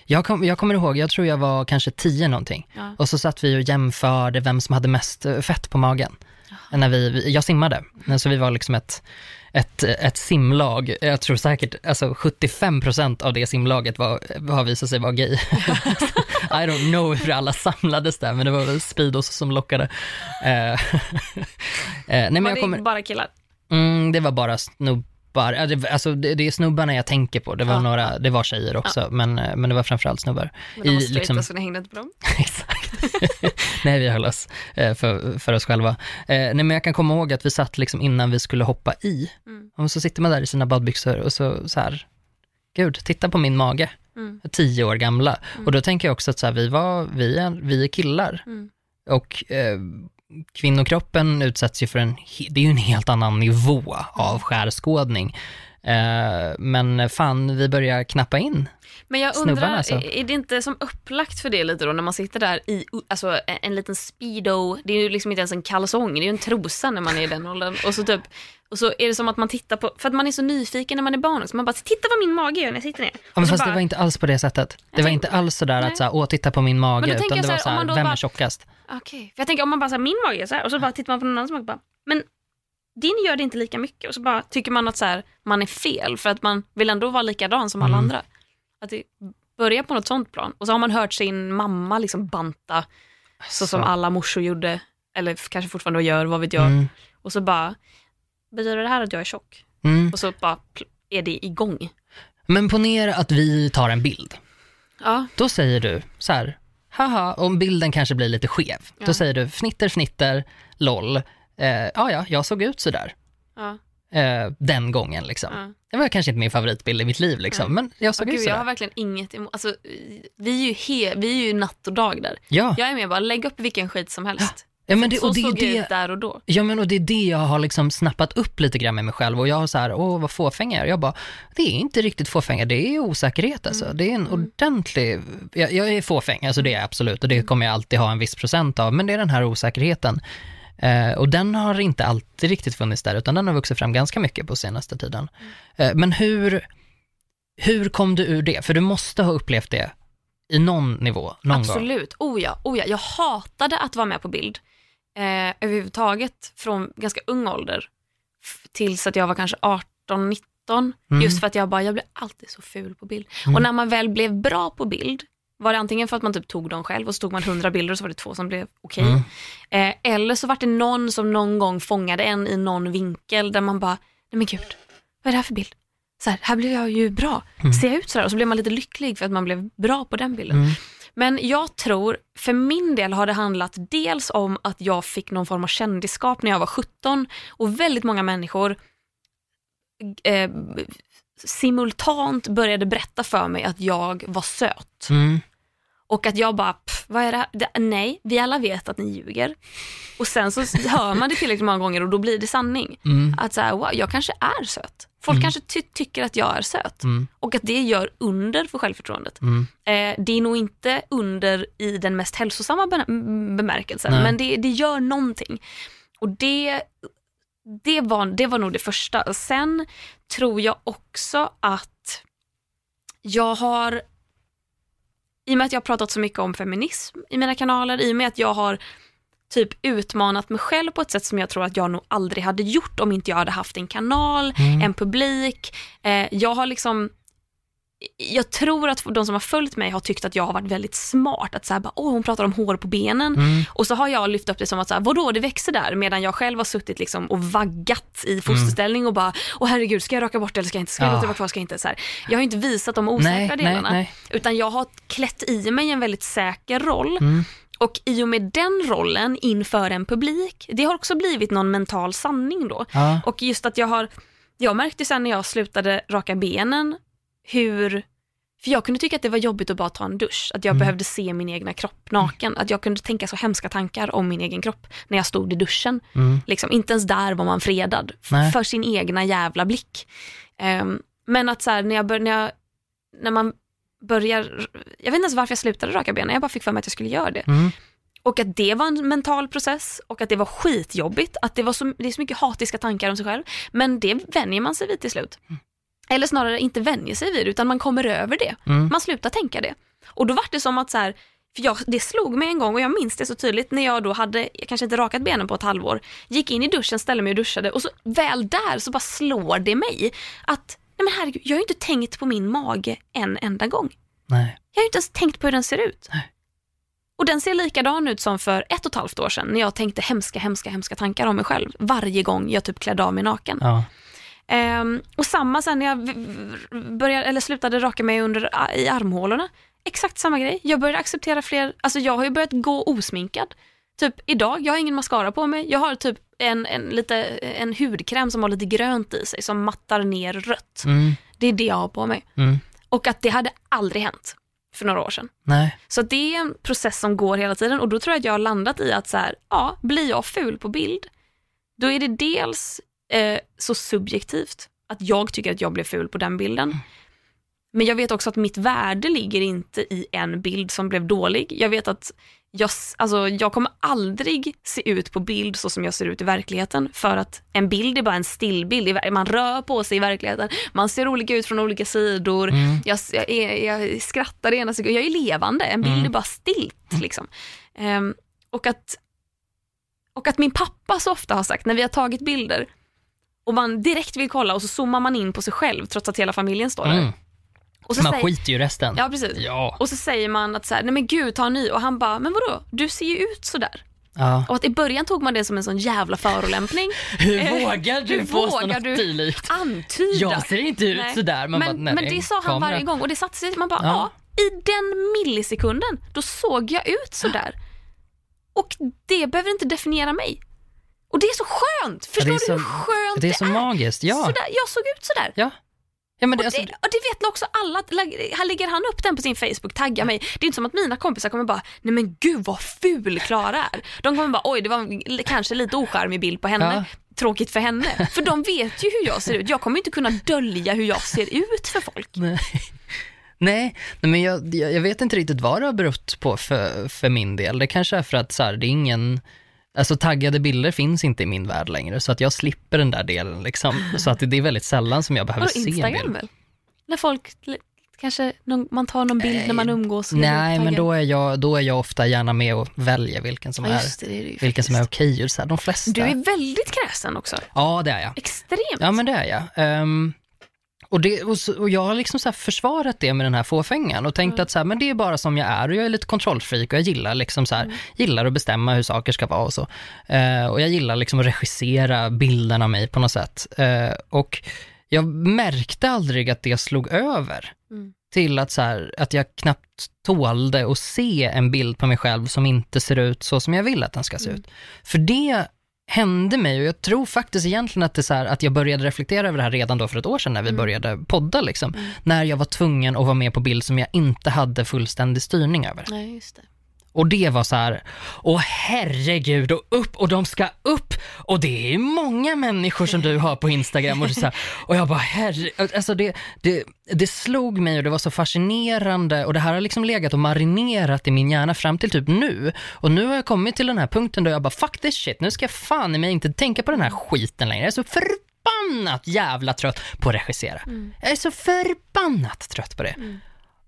Jag, kom, jag kommer ihåg, jag tror jag var kanske tio någonting. Ja. Och så satt vi och jämförde vem som hade mest eh, fett på magen. När vi, vi- jag simmade, så vi var liksom ett, ett, ett simlag. Jag tror säkert, alltså 75% av det simlaget var, har visat sig vara gay. I don't know hur alla samlades där, men det var väl Speedos som lockade. Eh, eh, nej men var det kommer, bara killar? mm, det var bara snubbar, Ja, det, alltså det, det är snubbarna jag tänker på, det var Ja. några, det var tjejer också, men, eh, men det var framförallt snubbar. Men de var I straighta liksom- så ni hängde inte på dem? Exakt. nej, vi höll oss eh, för, för oss själva. Eh, nej, men jag kan komma ihåg att vi satt liksom innan vi skulle hoppa i. Mm. Och så sitter man där i sina badbyxor och så, så här, gud, titta på min mage. Mm. Tio år gamla. Och då tänker jag också att så här, vi, var, vi, är, vi är killar. Mm. Och eh, kvinnokroppen utsätts ju för en, det är ju en helt annan nivå av skärskådning. Eh, men fan, vi börjar knappa in. Men jag Snubbarna, undrar, alltså. är det inte som upplagt för det lite då när man sitter där i alltså, en, en liten speedo, det är ju liksom inte ens en kalsong, det är ju en trosa när man är i den åldern. Och så, typ, och så är det som att man tittar på, för att man är så nyfiken när man är barn också, man bara titta vad min mage gör när jag sitter ner. Ja, men Och så fast bara, det var inte alls på det sättet. Det var inte alls sådär Nej. att såhär, åh titta på min mage, utan det så var såhär, vem bara- är tjockast? Okej, för jag tänker om man bara säger min mage är så här och så bara tittar man på någon annan som bara, men din gör det inte lika mycket och så bara tycker man att så här, man är fel för att man vill ändå vara likadan som alla Mm. andra. Att det börjar på något sånt plan och så har man hört sin mamma liksom banta så som alla morsor gjorde, eller kanske fortfarande gör, vad vet jag. Mm. och så bara, betyder det här att jag är tjock? Mm. Och så bara är det igång. Men ponera att vi tar en bild. Ja, Då säger du så här, haha, om bilden kanske blir lite skev. Ja. Då säger du fnitter, fnitter, LOL. Eh, ja, ja, jag såg ut sådär. ja, Eh, den gången liksom. ja. Det var kanske inte min favoritbild i mitt liv liksom, men jag såg Åh, ut gud, sådär. jag har verkligen inget emot, alltså, vi, är ju he, vi är ju natt och dag där. Ja, Jag är med bara, lägg upp vilken skit som helst. Ja men det, så och det, är såg jag det, ut där och då. Ja men och det är det jag har liksom snappat upp lite grann med mig själv och jag har så här, åh vad fåfäng jag är. Jag bara, det är inte riktigt fåfänga, det är osäkerhet alltså. Det är en ordentlig, jag, jag är fåfäng, alltså det är jag absolut och det kommer jag alltid ha en viss procent av, men det är den här osäkerheten. Eh, och den har inte alltid riktigt funnits där, utan den har vuxit fram ganska mycket på senaste tiden. Eh, men hur, hur kom du ur det? För du måste ha upplevt det i någon nivå, någon gång. Absolut. Oh ja, oh ja. Jag hatade att vara med på bild. Eh, överhuvudtaget från ganska ung ålder tills att jag var kanske 18, 19. Mm. Just för att jag bara, jag blev alltid så ful på bild. Mm. Och när man väl blev bra på bild var det antingen för att man typ tog dem själv och så tog man 100 bilder och så var det två som blev okej. Mm. Eh, eller så var det någon som någon gång fångade en i någon vinkel där man bara, nej men gud, vad är det här för bild? Så här, här blev jag ju bra. Ser jag ut så här? Och så blev man lite lycklig för att man blev bra på den bilden. Mm. Men jag tror, för min del har det handlat dels om att jag fick någon form av kändisskap när jag var 17 och väldigt många människor eh, simultant började berätta för mig att jag var söt. Mm. Och att jag bara, pff, vad är det här? Det, nej, vi alla vet att ni ljuger. Och sen så hör man det tillräckligt många gånger och då blir det sanning. Mm. Att så här, wow, jag kanske är söt. Folk kanske ty- tycker att jag är söt. Mm. Och att det gör under för självförtroendet. Mm. Eh, det är nog inte under i den mest hälsosamma be- bemärkelsen, Nej. men det, det gör någonting. Och det, det, var, det var nog det första. Sen tror jag också att jag har, i och med att jag har pratat så mycket om feminism i mina kanaler, i och med att jag har typ utmanat mig själv på ett sätt som jag tror att jag nog aldrig hade gjort om inte jag hade haft en kanal, Mm. en publik. Eh, jag har liksom jag tror att de som har följt mig har tyckt att jag har varit väldigt smart. Att så här, bara, Åh, hon pratar om hår på benen. Mm. Och så har jag lyft upp det som att, så här, vadå det växer där? Medan jag själv har suttit liksom och vaggat i fosterställning och bara, åh herregud, ska jag raka bort det eller ska jag inte? Ska jag Ja. låta det kvar? Ska jag inte? Så här. Jag har inte visat de osäkra Nej, nej, delarna. nej. Utan jag har klätt i mig en väldigt säker roll. Mm. Och i och med den rollen inför en publik, det har också blivit någon mental sanning då. Ja. Och just att jag har, jag märkte sen när jag slutade raka benen hur, för jag kunde tycka att det var jobbigt att bara ta en dusch, att jag Mm. behövde se min egna kropp naken, att jag kunde tänka så hemska tankar om min egen kropp när jag stod i duschen. Mm. Liksom, inte ens där var man fredad Nej. för sin egna jävla blick. Ehm, men att så här, när, jag bör, när, jag, när man börjar, jag vet inte ens varför jag slutade raka benen, jag bara fick för mig att jag skulle göra det. Mm. Och att det var en mental process och att det var skitjobbigt, att det, var så, det är så mycket hatiska tankar om sig själv. Men det vänjer man sig vid till slut. Eller snarare inte vänjer sig vid, utan man kommer över det. Mm. Man slutar tänka det. Och då var det som att så här, för jag, det slog mig en gång och jag minns det så tydligt när jag då hade, jag kanske inte rakat benen på ett halvår, gick in i duschen, ställde mig och duschade och så väl där så bara slår det mig att, nej men herregud, jag har ju inte tänkt på min mage en enda gång. Nej. Jag har ju inte ens tänkt på hur den ser ut. Nej. Och den ser likadan ut som för ett och ett halvt år sedan när jag tänkte hemska, hemska, hemska tankar om mig själv varje gång jag typ klädde av mig naken. Ja. Ehm, och samma sen när jag började, eller slutade raka mig under, i armhålorna. Exakt samma grej. Jag började acceptera fler, alltså jag har ju börjat gå osminkad. Typ idag, jag har ingen mascara på mig. Jag har typ en, en, lite, en hudkräm som har lite grönt i sig som mattar ner rött. Mm. Det är det jag har på mig. Mm. Och att det hade aldrig hänt för några år sedan. Nej. Så det är en process som går hela tiden och då tror jag att jag har landat i att så här, ja, blir jag ful på bild, då är det dels eh, så subjektivt att jag tycker att jag blev ful på den bilden. Men jag vet också att mitt värde ligger inte i en bild som blev dålig. Jag vet att jag, alltså, jag kommer aldrig se ut på bild så som jag ser ut i verkligheten för att en bild är bara en stillbild. Man rör på sig i verkligheten, man ser olika ut från olika sidor. Mm. Jag, jag, jag skrattar ena sekunden, jag är levande, en bild är bara stilt. Liksom. Ehm, och, att, och att min pappa så ofta har sagt, när vi har tagit bilder och man direkt vill kolla och så zoomar man in på sig själv trots att hela familjen står där. Mm. Och så Man säger, skiter ju i resten. ja, precis. Ja. Och så säger man att så här, nej men gud ta en ny och han bara, men vadå, du ser ju ut sådär. Ja. Och att i början tog man det som en sån jävla förolämpning. Hur Eh, vågar du hur påstå vågar något du dylikt? Antyda. Jag ser inte ut Nej. sådär. Man men, bara, nej, men det sa han kamera. varje gång och det satte sig, man bara, Ja. ja. i den millisekunden, då såg jag ut sådär. Och det behöver inte definiera mig. Och det är så skönt, förstår det är du så- hur skönt Det är så magiskt. Ja. Sådär, jag såg ut sådär. Ja. Ja, men det, Och alltså, det, och det vet nog också alla, här lägger han upp den på sin Facebook, taggar mig. Det är inte som att mina kompisar kommer bara, nej men gud vad ful Klara är. De kommer bara, oj det var kanske lite ocharmig bild på henne. Ja. Tråkigt för henne. För de vet ju hur jag ser ut. Jag kommer inte kunna dölja hur jag ser ut för folk. Nej. Nej, nej, men jag, jag jag vet inte riktigt vad det har berott på för, för min del. Det kanske är för att så här, det är ingen, alltså taggade bilder finns inte i min värld längre, så att jag slipper den där delen liksom. Så att det, är väldigt sällan som jag behöver Vadå se en bild. väl? När folk, kanske någon, man tar någon bild när man umgås. och Nej, men då är, jag, då är jag ofta gärna med och väljer vilken som Ja, är, just det, det är som är okej. här, De flesta. Du är väldigt kräsen också. Ja, det är jag. Extremt. Ja, men det är jag. Ehm, och, det, och, så, och jag har liksom så försvarat det med den här fåfängan och tänkt att så här, men det är bara som jag är och jag är lite kontrollfreak och jag gillar liksom så här, gillar att bestämma hur saker ska vara och så. Eh, och jag gillar liksom att regissera bilden av mig på något sätt. Eh, och jag märkte aldrig att det slog över Mm. till att, så här, att jag knappt tålde att se en bild på mig själv som inte ser ut så som jag vill att den ska se ut. För det hände mig och jag tror faktiskt egentligen att, det är så här, att jag började reflektera över det här redan då för ett år sedan när vi började podda. Liksom, När jag var tvungen att vara med på bild som jag inte hade fullständig styrning över. Nej, just det. Och det var så här, åh herregud, och upp, och de ska upp, och det är många människor som du har på Instagram. Och, så här, och jag bara, herre, alltså det, det, det slog mig och det var så fascinerande och det här har liksom legat och marinerat i min hjärna fram till typ nu. Och nu har jag kommit till den här punkten då jag bara, fuck this shit, nu ska jag fan i mig inte tänka på den här skiten längre. Jag är så förbannat jävla trött på att regissera. Jag är så förbannat trött på det.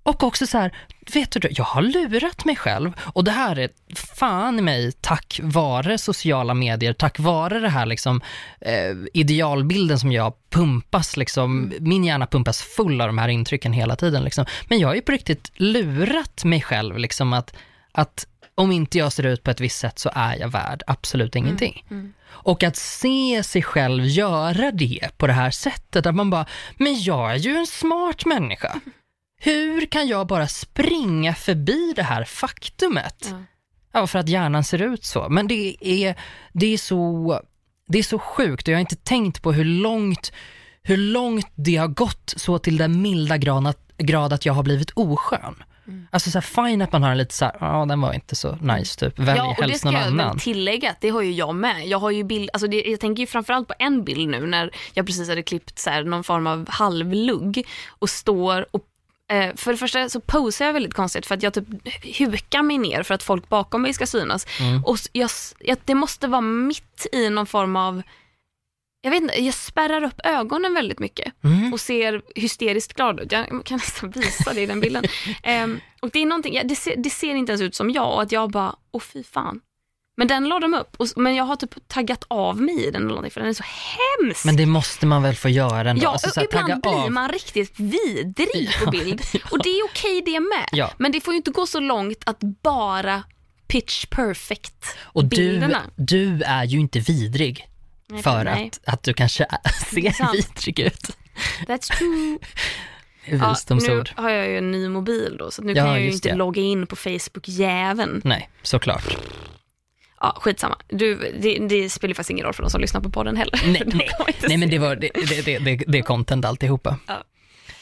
Och också så här, vet du, jag har lurat mig själv och det här är fan i mig tack vare sociala medier, tack vare det här liksom eh, idealbilden som jag pumpas liksom, min hjärna pumpas full av de här intrycken hela tiden liksom. Men jag har ju på riktigt lurat mig själv liksom att, att om inte jag ser ut på ett visst sätt så är jag värd absolut ingenting. Och att se sig själv göra det på det här sättet, att man bara, men jag är ju en smart människa. Hur kan jag bara springa förbi det här faktumet? Ja. Ja, för att hjärnan ser ut så. Men det är, det är, så, det är så sjukt och jag har inte tänkt på hur långt, hur långt det har gått så till den milda grad att, grad att jag har blivit oskön. Alltså så här, fine att man har en lite så här, ja den var inte så nice typ, välj Ja, och det helst ska någon jag annan. väl tillägga att det har ju jag med. Jag har ju bild, alltså det, jag tänker ju framförallt på en bild nu när jag precis hade klippt så här, någon form av halvlugg och står och för det första så posar jag väldigt konstigt för att jag typ hukar mig ner för att folk bakom mig ska synas. Mm. Och jag, jag, det måste vara mitt i någon form av jag vet inte, jag spärrar upp ögonen väldigt mycket Mm. och ser hysteriskt glad ut. Jag kan nästan visa det i den bilden. Ehm, och det är någonting, det, ser, det ser inte ens ut som jag och att jag bara, åh fy fan. Men den la de upp, och, men jag har typ taggat av mig i den eller någonting för den är så hemsk. Men det måste man väl få göra ändå? Ja, alltså, så här, ibland blir av. man riktigt vidrig på bild. Och det är okej det med. Ja. Men det får ju inte gå så långt att bara pitch perfect Och du, bilderna. du är ju inte vidrig Nej, för nej. att, att du kanske ser vidrig ut. That's true. Ja, Visdomsord. nu har jag ju en ny mobil då, så nu Ja, kan jag ju inte det. logga in på Facebook-jäveln. Nej, såklart. Ja, skitsamma. Du, det, det spelar faktiskt ingen roll för de som lyssnar på podden heller. Nej, nej, nej men det, var, det, det, det, det, är content alltihopa. Ja.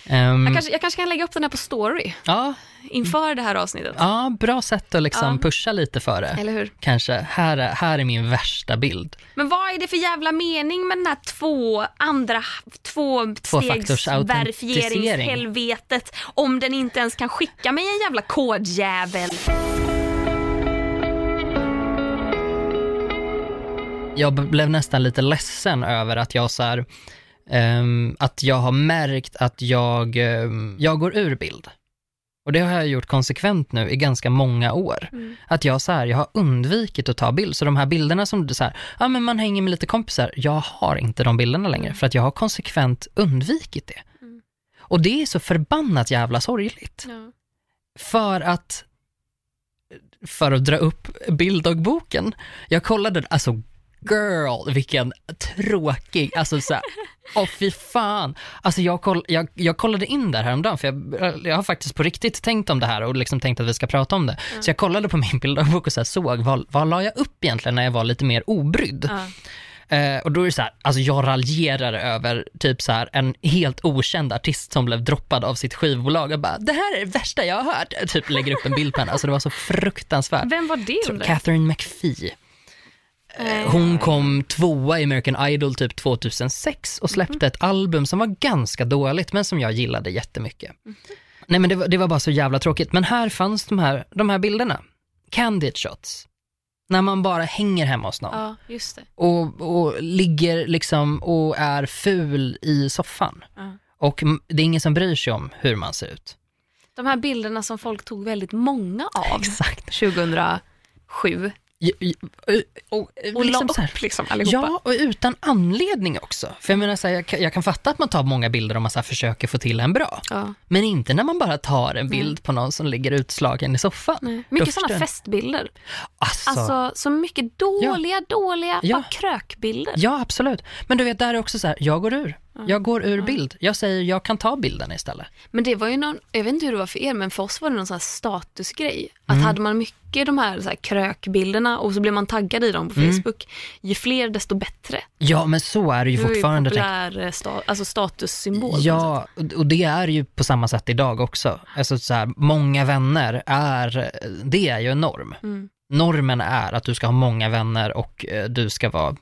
Ehm, jag, kanske, jag kanske kan lägga upp den här på story ja, inför det här avsnittet. ja, bra sätt att liksom Ja. pusha lite för det. Eller hur? Kanske, här är, här är min värsta bild. Men vad är det för jävla mening med den här två andra, två Tvåfaktors stegs verifieringshelvetet om den inte ens kan skicka mig en jävla kodjävel? Jag blev nästan lite ledsen över att jag så här, ehm, att jag har märkt att jag, ehm, jag går ur bild. Och det har jag gjort konsekvent nu i ganska många år. Att jag så här, jag har undvikit att ta bild. Så de här bilderna som du så här, ja men man hänger med lite kompisar, jag har inte de bilderna längre för att jag har konsekvent undvikit det. Och det är så förbannat jävla sorgligt. Ja. För att för att dra upp bilddagboken. Jag kollade, alltså girl, vilken tråkig, alltså såhär, åh fy fan. Alltså jag, koll, jag, jag kollade in där häromdagen, för jag, jag har faktiskt på riktigt tänkt om det här och liksom tänkt att vi ska prata om det. Ja. Så jag kollade på min bilddagbok och så här såg, vad, vad la jag upp egentligen när jag var lite mer obrydd? Ja. Eh, och då är det så här, alltså jag raljerar över typ så här en helt okänd artist som blev droppad av sitt skivbolag och bara, det här är det värsta jag har hört. Typ lägger upp en bild på henne, alltså det var så fruktansvärt. Vem var det jag? Catherine McPhee. Eh, Hon kom tvåa i American Idol typ 2006 och släppte ett album som var ganska dåligt men som jag gillade jättemycket. Nej men det var, det var bara så jävla tråkigt. Men här fanns de här, de här bilderna. Candid shots. När man bara hänger hemma hos någon Ja, just det. och, och ligger liksom och är ful i soffan. Ja. Och det är ingen som bryr sig om hur man ser ut. De här bilderna som folk tog väldigt många av Exakt. 2007. Och, och, Och liksom la upp liksom allihopa. Ja, och utan anledning också. För jag menar, så här, jag, kan- jag kan fatta att man tar många bilder om man så här, försöker få till en bra. Ja. Men inte när man bara tar en bild på någon som ligger utslagen i soffan. Nej. Mycket sådana festbilder. Alltså, Alltså så mycket dåliga, dåliga Ja. krökbilder. ja, absolut. Men du vet, där är också så här, jag går ur. Jag går ur bild. Jag säger, jag kan ta bilden istället. Men det var ju någon, jag vet inte hur det var för er, men för oss var det någon sån här statusgrej. Att Mm. hade man mycket de här, så här krökbilderna och så blev man taggad i dem på Mm. Facebook, ju fler desto bättre. Ja, men så är det ju Det var ju fortfarande. populär eh, sta, alltså statussymbol. Ja, och- och det är ju på samma sätt idag också. Alltså så här, många vänner är, det är ju en norm. Mm. Normen är att du ska ha många vänner och eh, du ska vara,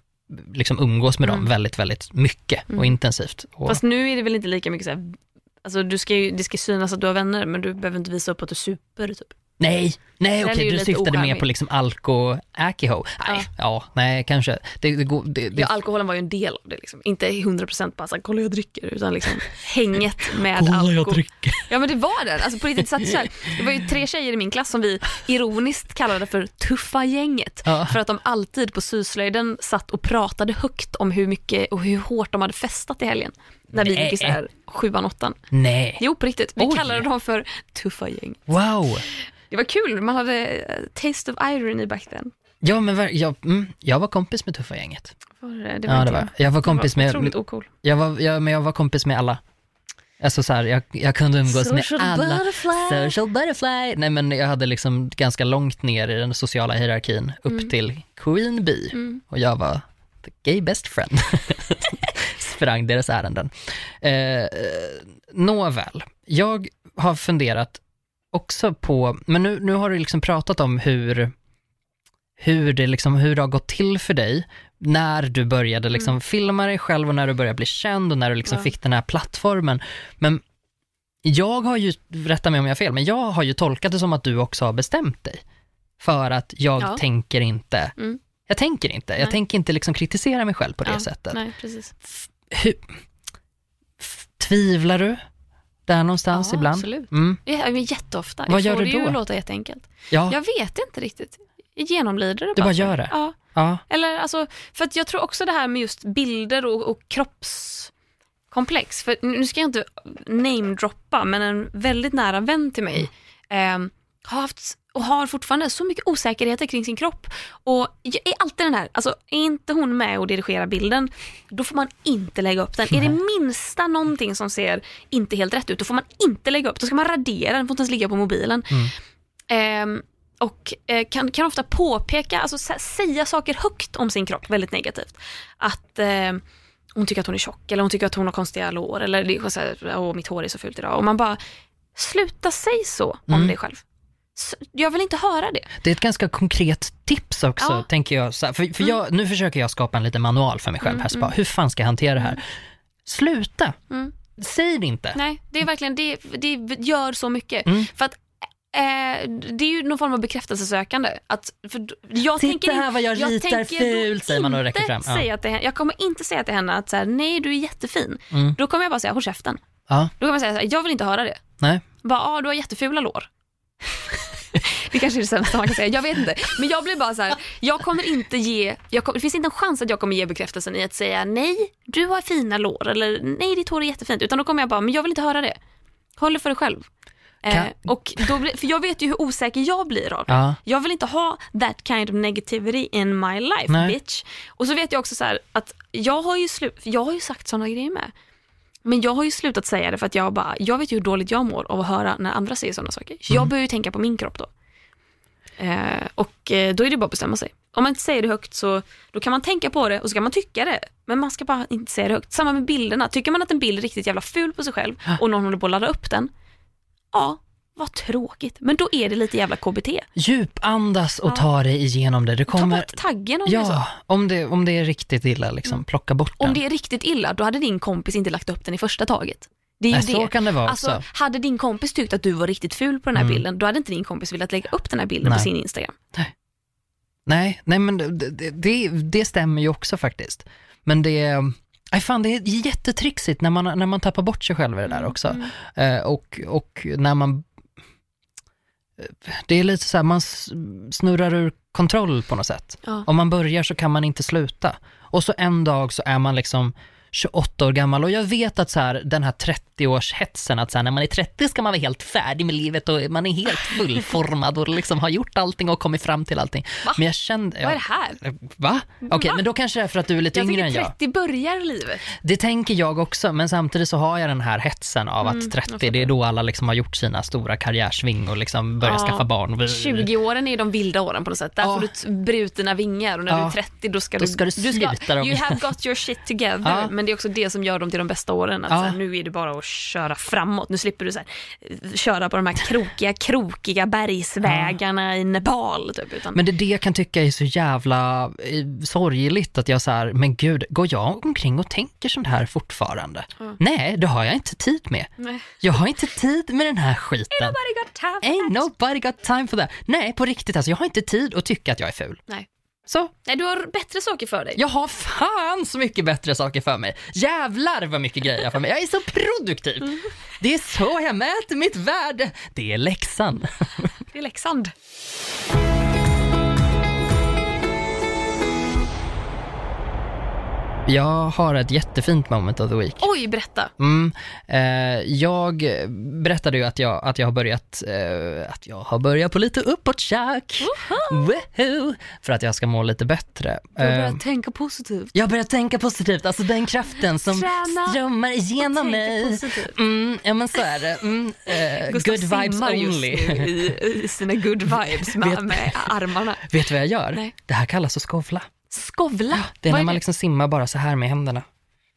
liksom umgås med dem Mm. väldigt, väldigt mycket och Mm. intensivt. Och, Fast nu är det väl inte lika mycket så här, alltså du ska ju, det ska synas att du har vänner, men du behöver inte visa upp att du super typ. Nej, nej Den okej, du syftade mer på liksom alko, akiho. Nej, ja. nej, kanske. Det, det, går, det, det, Ja, alkoholen var ju en del av det liksom. Inte 100% bara så här, kolla jag dricker, utan liksom hänget med Kolla, jag alkohol. dricker. Ja men det var det. Alltså på riktigt satt så här. Det var ju tre tjejer i min klass som vi ironiskt kallade för tuffa gänget. Ja. För att de alltid på syslöjden satt och pratade högt om hur mycket och hur hårt de hade festat i helgen. När vi Nej. gick i så här sjuan, åttan. Nej, Jo på riktigt, vi Oj. kallade dem för tuffa gäng. wow. Det var kul, man hade eh, taste of irony back then. Ja, men ver- jag, mm, jag var kompis med Tuffa gänget. Var det, det Ja, inte det var jag. var kompis Det var med, otroligt ocool. jag var, jag, men jag var kompis med alla. Alltså så här, jag, jag kunde umgås Social med alla. butterfly. Social butterfly. Nej men jag hade liksom ganska långt ner i den sociala hierarkin upp till Queen Bee Mm. och jag var the gay best friend. Sprang deras ärenden. Eh, nåväl, jag har funderat också på, men nu, nu har du liksom pratat om hur, hur, det liksom, hur det har gått till för dig när du började liksom filma dig själv och när du började bli känd och när du liksom Ja. fick den här plattformen. Men jag har ju, rätta mig om jag har fel, men jag har ju tolkat det som att du också har bestämt dig. För att jag Ja. tänker inte, Mm. jag tänker inte, jag Nej. tänker inte liksom kritisera mig själv på det Ja, sättet. Nej, precis. Hur, tvivlar du där någonstans Ja, ibland? absolut. Mm. Ja, jätteofta. Vad jag gör får du det ju då? låta jätteenkelt. Ja, Jag vet inte riktigt. Jag genomlider det du bara gör det? Ja. Ja. Eller alltså, för att jag tror också det här med just bilder och, och kroppskomplex. För nu ska jag inte namedroppa, men en väldigt nära vän till mig eh, har haft och har fortfarande så mycket osäkerheter kring sin kropp. Och jag är alltid den här, alltså är inte hon med och dirigerar bilden, då får man inte lägga upp den. Är det minsta någonting som ser inte helt rätt ut, då får man inte lägga upp. Då ska man radera den, får inte ens ligga på mobilen. Ehm, och eh, kan, kan ofta påpeka, alltså sä- säga saker högt om sin kropp väldigt negativt. Att eh, hon tycker att hon är tjock eller hon tycker att hon har konstiga lår eller så här, Åh, mitt hår är så fult idag. Och man bara, sluta säg så om Mm. dig själv. Jag vill inte höra det. Det är ett ganska konkret tips också, Ja. tänker jag. För, för jag, nu försöker jag skapa en liten manual för mig själv här, så bara, hur fan ska jag hantera det här? Sluta! Mm. Säg det inte. Nej, det är verkligen, det, det gör så mycket. Mm. För att eh, det är ju någon form av bekräftelsesökande. Att, för jag Titta tänker, här vad jag ritar tänker då fult, säger man och räcker inte fram. Ja. Säga till henne, jag kommer inte säga till henne att så här, nej du är jättefin. Mm. Då kommer jag bara säga, håll käften. Ja, Då kommer jag säga, här, jag vill inte höra det. nej. Bara, ah, du har jättefula lår. det kanske är det sämsta man kan säga, jag vet inte. Men jag blir bara så här, jag kommer inte ge, kommer, det finns inte en chans att jag kommer ge bekräftelsen i att säga nej, du har fina lår eller nej ditt hår är jättefint. Utan då kommer jag bara, men jag vill inte höra det. Håll det för dig själv. Eh, och då blir, för jag vet ju hur osäker jag blir av det. Ja. Jag vill inte ha that kind of negativity in my life Nej. bitch. Och så vet jag också så här att jag har ju, slu- jag har ju sagt sådana grejer med. Men jag har ju slutat säga det för att jag bara, jag vet ju hur dåligt jag mår av att höra när andra säger sådana saker. Så Mm. jag börjar ju tänka på min kropp då. Eh, och eh, då är det bara att bestämma sig. Om man inte säger det högt så då kan man tänka på det och så kan man tycka det. Men man ska bara inte säga det högt. Samma med bilderna. Tycker man att en bild är riktigt jävla ful på sig själv och någon håller på att ladda upp den. Ja, vad tråkigt. Men då är det lite jävla KBT. Djupandas och Ja. ta dig igenom det. Det Ta kommer... bort taggen om det är så. Ja, om det, om det är riktigt illa, liksom, plocka bort den. Om det är riktigt illa, då hade din kompis inte lagt upp den i första taget. Det är ju Nej, det. så kan det vara alltså, också. Hade din kompis tyckt att du var riktigt ful på den här Mm. bilden, då hade inte din kompis velat lägga upp den här bilden Nej. på sin Instagram. Nej, nej men det, det, det, stämmer ju också faktiskt. Men det, nej fan, det är jättetrixigt när man, när man tappar bort sig själv i det där också. Mm. Eh, och, och när man, det är lite så här, man snurrar ur kontroll på något sätt. Ja. Om man börjar så kan man inte sluta. Och så en dag så är man liksom 28 år gammal och jag vet att så här, den här 30-årshetsen, att så här, när man är 30 ska man vara helt färdig med livet och man är helt fullformad och liksom har gjort allting och kommit fram till allting. Va? Men jag kände... Vad är det här? Va? Okej, Va? men då kanske det är för att du är lite Jag yngre än tycker jag. 30 börjar livet. Det tänker jag också, men samtidigt så har jag den här hetsen av Mm, att jag 30, fattar. det är då alla liksom har gjort sina stora karriärsving och liksom börjar Ja. skaffa barn. 20-åren är de vilda åren på något sätt. Där Ja. får du t- brutna vingar och när Ja. du är 30 då ska Då du... ska du sluta dem. You have got your shit together. Ja. Men det är också det som gör dem till de bästa åren. Att Ja. så här, nu är det bara att köra framåt. Nu slipper du så här, eh, köra på de här krokiga, krokiga bergsvägarna i Nepal. Typ, utan, Men det är det jag kan tycka är så jävla eh, sorgligt att jag så här, men gud, går jag omkring och tänker sånt här fortfarande? Ja. Nej, det har jag inte tid med. Nej. Jag har inte tid med den här skiten. Nobody got time for Ain't that. nobody got time for that. Nej, på riktigt alltså, jag har inte tid att tycka att jag är ful. Nej. Så, Nej, du har bättre saker för dig. jag har fan så mycket bättre saker för mig. Jävlar vad mycket grejer jag för mig. Jag är så produktiv. Det är så jag mäter mitt värde. Det är läxan. Det är Leksand. Jag har ett jättefint moment of the week. Oj, berätta. Mm, eh, jag berättade ju att jag, att jag har börjat, eh, att jag har börjat på lite. Woohoo! För att jag ska må lite bättre. Du har Eh, börjat tänka positivt. jag börjar tänka positivt, alltså den kraften som Träna strömmar igenom mig. Mm, ja men så är det. Mm, eh, good vibes only. i, i sina good vibes Vet- med, med armarna. Vet du vad jag gör? Nej. Det här kallas att skovla. Skovla? Det är Vad när man liksom simmar bara så här med händerna.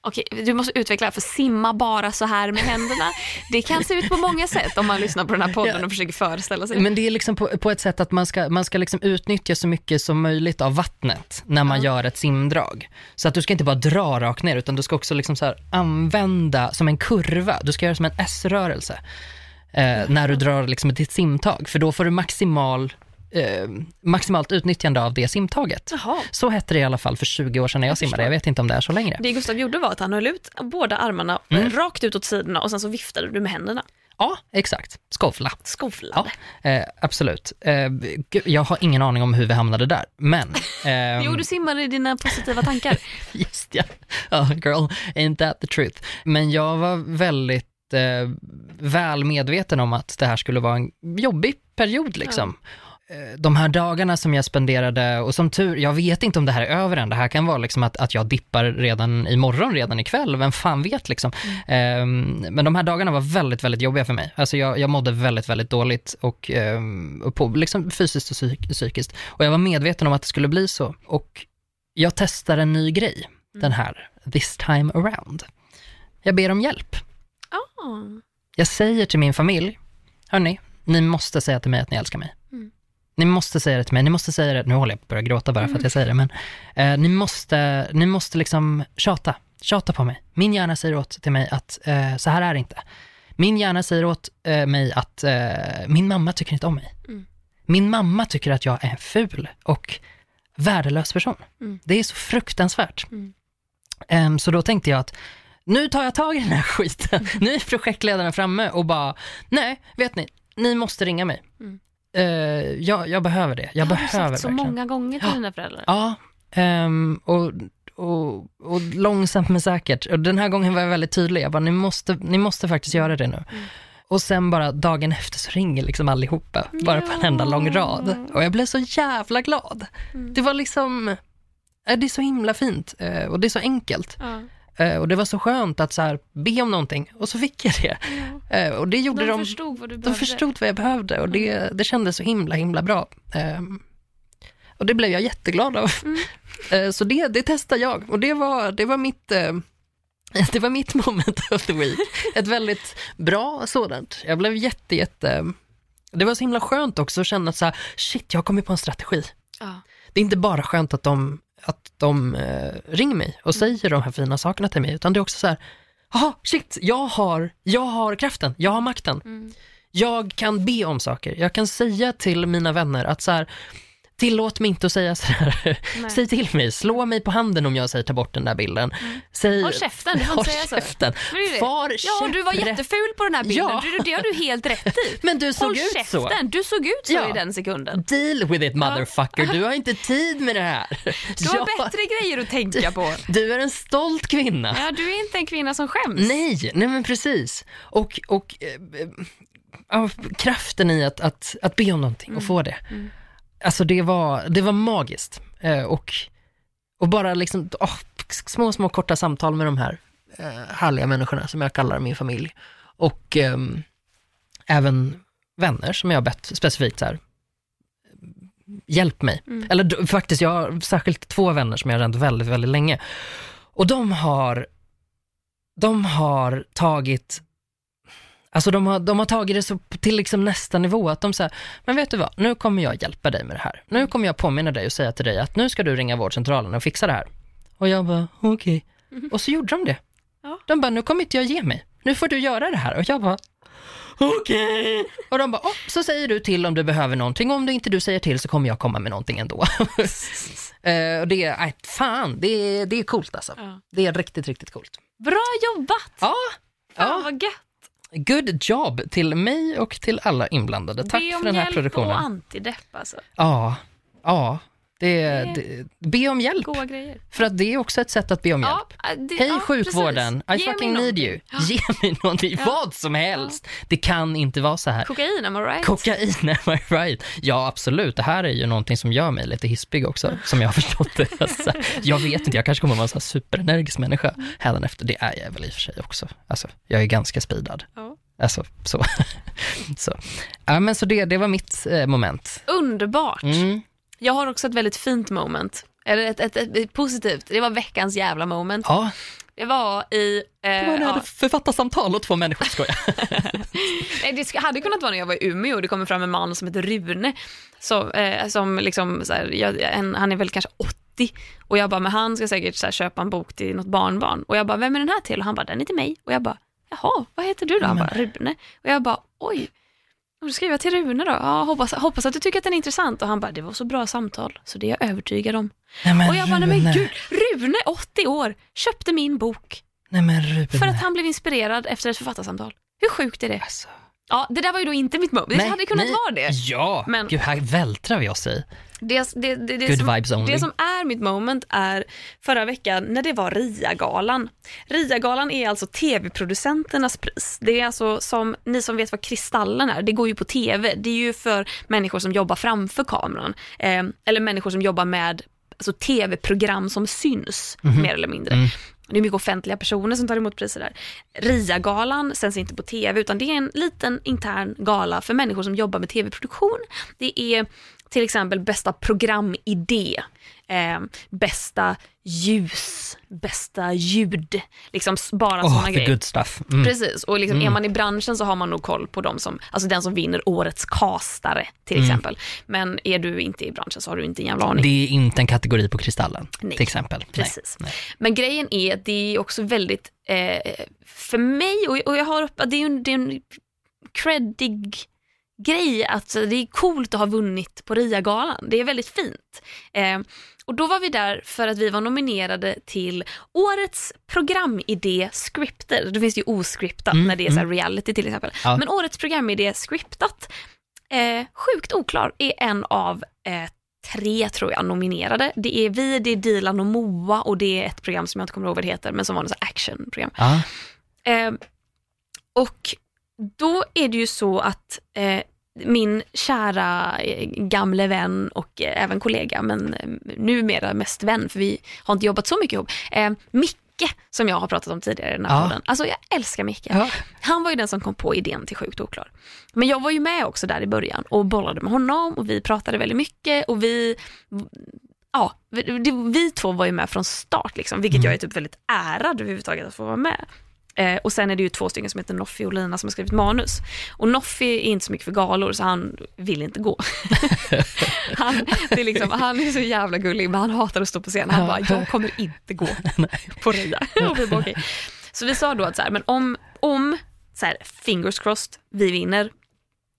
Okej, du måste utveckla för simma bara så här med händerna. Det kan se ut på många sätt om man lyssnar på den här podden och försöker föreställa sig. Men det är liksom på, på ett sätt att man ska, man ska liksom utnyttja så mycket som möjligt av vattnet när man gör ett simdrag. Så att du ska inte bara dra rakt ner utan du ska också liksom så här använda som en kurva, du ska göra som en S-rörelse eh, när du drar liksom ditt simtag för då får du maximal, eh, maximalt utnyttjande av det simtaget. Jaha. Så hette det i alla fall för 20 år sedan när jag, Jag simmade, jag vet inte om det är så längre. Det Gustav gjorde var att han höll ut båda armarna eh, Mm. rakt ut åt sidorna och sen så viftade du med händerna. Ja, exakt. Skovla. Skovlade. Ja, eh, absolut. Eh, gud, jag har ingen aning om hur vi hamnade där, men... ehm, Jo, du simmade i dina positiva tankar. Just ja. Ja, girl, ain't that the truth. Men jag var väldigt eh, väl medveten om att det här skulle vara en jobbig period liksom. Eh, De här dagarna som jag spenderade, och som tur, jag vet inte om det här är över än, det här kan vara liksom att, att jag dippar redan imorgon, redan ikväll, vem fan vet liksom. Ehm, men de här dagarna var väldigt, väldigt jobbiga för mig. Alltså jag, jag mådde väldigt, väldigt dåligt och, ehm, och på, liksom fysiskt och psyk, psykiskt. Och jag var medveten om att det skulle bli så. Och jag testar en ny grej den här this time around. Jag ber om hjälp. Ah. Jag säger till min familj, hörni, ni måste säga till mig att ni älskar mig. Ni måste säga det till mig, ni måste säga det, nu håller jag på att börja gråta bara för att jag säger det, men eh, ni måste, ni måste liksom tjata, tjata på mig. Min hjärna säger åt till mig att eh, så här är det inte. Min hjärna säger åt eh, mig att eh, min mamma tycker inte om mig. Mm. Min mamma tycker att jag är en ful och värdelös person. Mm. Det är så fruktansvärt. Mm. Ehm, så då tänkte jag att nu tar jag tag i den här skiten. nu är projektledaren framme och bara, nej, vet ni, ni måste ringa mig. Mm. Eh, jag, jag behöver det. Jag har du behöver sagt så verkligen. många gånger till dina föräldrar. Ja, ehm, och, och, och långsamt men säkert. Och den här gången var jag väldigt tydlig. Jag bara, ni måste, ni måste faktiskt göra det nu. Mm. Och sen bara dagen efter så ringer liksom allihopa, bara på en enda lång rad. Och jag blev så jävla glad. Mm. Det var liksom, eh, det är så himla fint eh, och det är så enkelt. Ja. Eh, Och det var så skönt att så här, be om någonting och så fick jag det. Eh, Och det gjorde De de, förstod vad du de behövde. förstod vad jag behövde och det, det kändes så himla, himla bra. Ehm, Och det blev jag jätteglad av. Mm. Eh, Så det, det testade jag och det var, det var mitt eh, det var mitt moment of the week. Ett väldigt bra sådant. Jag blev jätte, jätte... Det var så himla skönt också att känna att så här, shit, jag har kommit på en strategi. Ja. Det är inte bara skönt att de, de eh, ringer mig och säger de här fina sakerna till mig, utan det är också så här, jaha, shit, jag har, jag har kraften, jag har makten. Mm. Jag kan be om saker, jag kan säga till mina vänner att så här, tillåt mig inte att säga så här, Nej. säg till mig, slå mig på handen om jag säger ta bort den där bilden. Säg, Håll käften, du får inte säga så. käften. Det. Far Ja, du var jätteful på den här bilden. Ja. Du, det har du helt rätt i. Men du såg Håll ut så. käften, du såg ut så Ja. i den sekunden. Deal with it motherfucker, du har inte tid med det här. Du har Ja, bättre grejer att tänka på. Du är en stolt kvinna. Ja, du är inte en kvinna som skäms. Nej, nej men precis. Och, och eh, ja, kraften i att, att, att be om någonting och få det. Mm. Alltså det var, det var magiskt. Eh, och, och bara liksom, åh, små, små korta samtal med de här eh, härliga människorna som jag kallar min familj. Och ehm, även vänner som jag har bett specifikt så här, hjälp mig. Mm. Eller faktiskt, jag har särskilt två vänner som jag har känt väldigt, väldigt länge. Och de har, de har tagit, alltså de har, de har tagit det så till liksom nästa nivå, att de säger, men vet du vad, nu kommer jag hjälpa dig med det här. Nu kommer jag påminna dig och säga till dig att nu ska du ringa vårdcentralen och fixa det här. Och jag bara, okej. Och så gjorde de det. Ja. De bara, nu kommer inte jag ge mig. Nu får du göra det här. Och jag bara, okej. Och de bara, oh, så säger du till om du behöver någonting. Om du inte du säger till så kommer jag komma med någonting ändå. Eh, och det är, fan, det är, det är coolt alltså. Ja. Det är riktigt, riktigt coolt. Bra jobbat! Ja, Fan ja. vad gött. Good job till mig och till alla inblandade. Tack Be om för den här hjälp produktionen. och antidepp alltså. Ja, ja. Det, Det- det, be om hjälp. För att det är också ett sätt att be om hjälp. Ja, det, Hej ja, sjukvården, precis. I Ge fucking need you. Ja. Ge mig någonting, Ja. vad som helst. Det kan inte vara så här. Kokain, am I right? Kokain, am I right? Ja, absolut. Det här är ju någonting som gör mig lite hispig också, som jag har förstått det. Alltså, jag vet inte, jag kanske kommer vara en sån här superenergisk människa hädanefter. Det är jag väl i och för sig också. Alltså, jag är ganska speedad. Ja. Alltså, så. så. Ja, men så det, det var mitt eh, moment. Underbart. Mm. Jag har också ett väldigt fint moment. Eller ett, ett, ett, ett positivt. Det var veckans jävla moment. Ja, Det var i... Eh, det var när jag ja, författarsamtal och två människor, skojar. nej, det hade kunnat vara när jag var i Umeå och det kommer fram en man som heter Rune. Så, eh, som liksom, så här, jag, en, han är väl kanske 80 och jag bara, men han ska säkert så här, köpa en bok till något barnbarn. Och jag bara, vem är den här till? Och han bara, den är till mig. Och jag bara, jaha, vad heter du då? Han bara, Rune. Och jag bara, oj. Och då skriver jag till Rune då. Ja, hoppas, hoppas att du tycker att den är intressant. Och han bara, det var så bra samtal, så det är jag övertygad om. Nej, Och jag bara, nej men gud, Rune, 80 år, köpte min bok Nej men Rune. för att han blev inspirerad efter ett författarsamtal. Hur sjukt är det? Alltså, Ja, det där var ju då inte mitt moment. Det nej, hade kunnat nej. vara det. Ja, Men- gud här vältrar vi oss i. Det, det, det, det, som, det som är mitt moment är förra veckan när det var RIA-galan. RIA-galan är alltså tv-producenternas pris. Det är alltså som, ni som vet vad Kristallen är, det går ju på tv. Det är ju för människor som jobbar framför kameran. Eh, eller människor som jobbar med alltså, tv-program som syns, Mhm. mer eller mindre. Mm. Det är mycket offentliga personer som tar emot priser där. RIA-galan sänds inte på tv utan det är en liten intern gala för människor som jobbar med tv-produktion. Det är till exempel bästa programidé, eh, bästa ljus, bästa ljud, liksom bara Åh, sådana grejer. good stuff. Mm. Precis, och liksom, är man i branschen så har man nog koll på dem som, alltså den som vinner årets castare till exempel. Men är du inte i branschen så har du inte en jävla aning. Det är inte en kategori på Kristallen, Nej, till exempel. Precis. Nej. Men grejen är att det är också väldigt, eh, för mig, och, och jag har det är ju en, det är en creddig grej att det är coolt att ha vunnit på RIA-galan. Det är väldigt fint. Eh, och då var vi där för att vi var nominerade till årets programidé scripted. Då finns det ju oscriptat Mm, när det är så här reality till exempel. Ja. Men årets programidé scriptat, eh, sjukt oklar, är en av eh, tre tror jag nominerade. Det är vi, det är Dilan och Moa och det är ett program som jag inte kommer ihåg vad det heter men som var ett actionprogram. Ja. Eh, och då är det ju så att eh, min kära eh, gamle vän och eh, även kollega, men eh, numera mest vän, för vi har inte jobbat så mycket ihop, eh, Micke som jag har pratat om tidigare i den här Ja. podden. Alltså jag älskar Micke. Ja. Han var ju den som kom på idén till Sjukt oklar. Men jag var ju med också där i början och bollade med honom och vi pratade väldigt mycket och vi, ja, vi, vi två var ju med från start liksom, vilket jag är typ väldigt ärad överhuvudtaget att få vara med. Eh, och sen är det ju två stycken som heter Noffi och Lina som har skrivit manus. Och Noffi är inte så mycket för galor så han vill inte gå. han, det är liksom, han är så jävla gullig men han hatar att stå på scen. Han Ja. bara, jag kommer inte gå på Reja. och vi bara, okej. Så vi sa då att så här, men om, om så här, fingers crossed, vi vinner,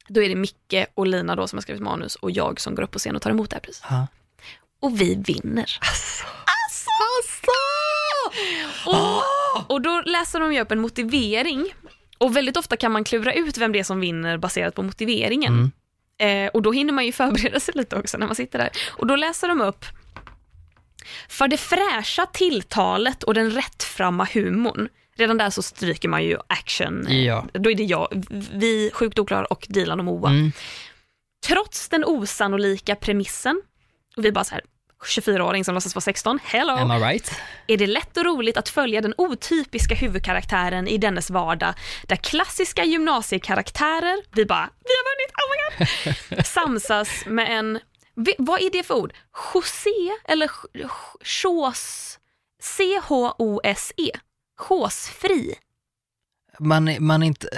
då är det Micke och Lina då som har skrivit manus och jag som går upp på scen och tar emot det här priset. Ja. Och vi vinner. Alltså. Och, och då läser de ju upp en motivering. Och väldigt ofta kan man klura ut vem det är som vinner baserat på motiveringen. Mm. Eh, och då hinner man ju förbereda sig lite också när man sitter där. Och då läser de upp för det fräscha tilltalet och den rättframma humorn. Redan där så stryker man ju action. Ja. Då är det jag, vi, Sjukt oklar och Dilan och Moa. Mm. Trots den osannolika premissen, och vi bara så här 24-åring som låtsas vara 16, hello, Am I right? är det lätt och roligt att följa den otypiska huvudkaraktären i dennes vardag, där klassiska gymnasiekaraktärer, vi bara, vi har vunnit, oh my god, samsas med en, vad är det för ord? José eller ch- ch- chos, C-H-O-S-E, chosfri. Man, man är inte...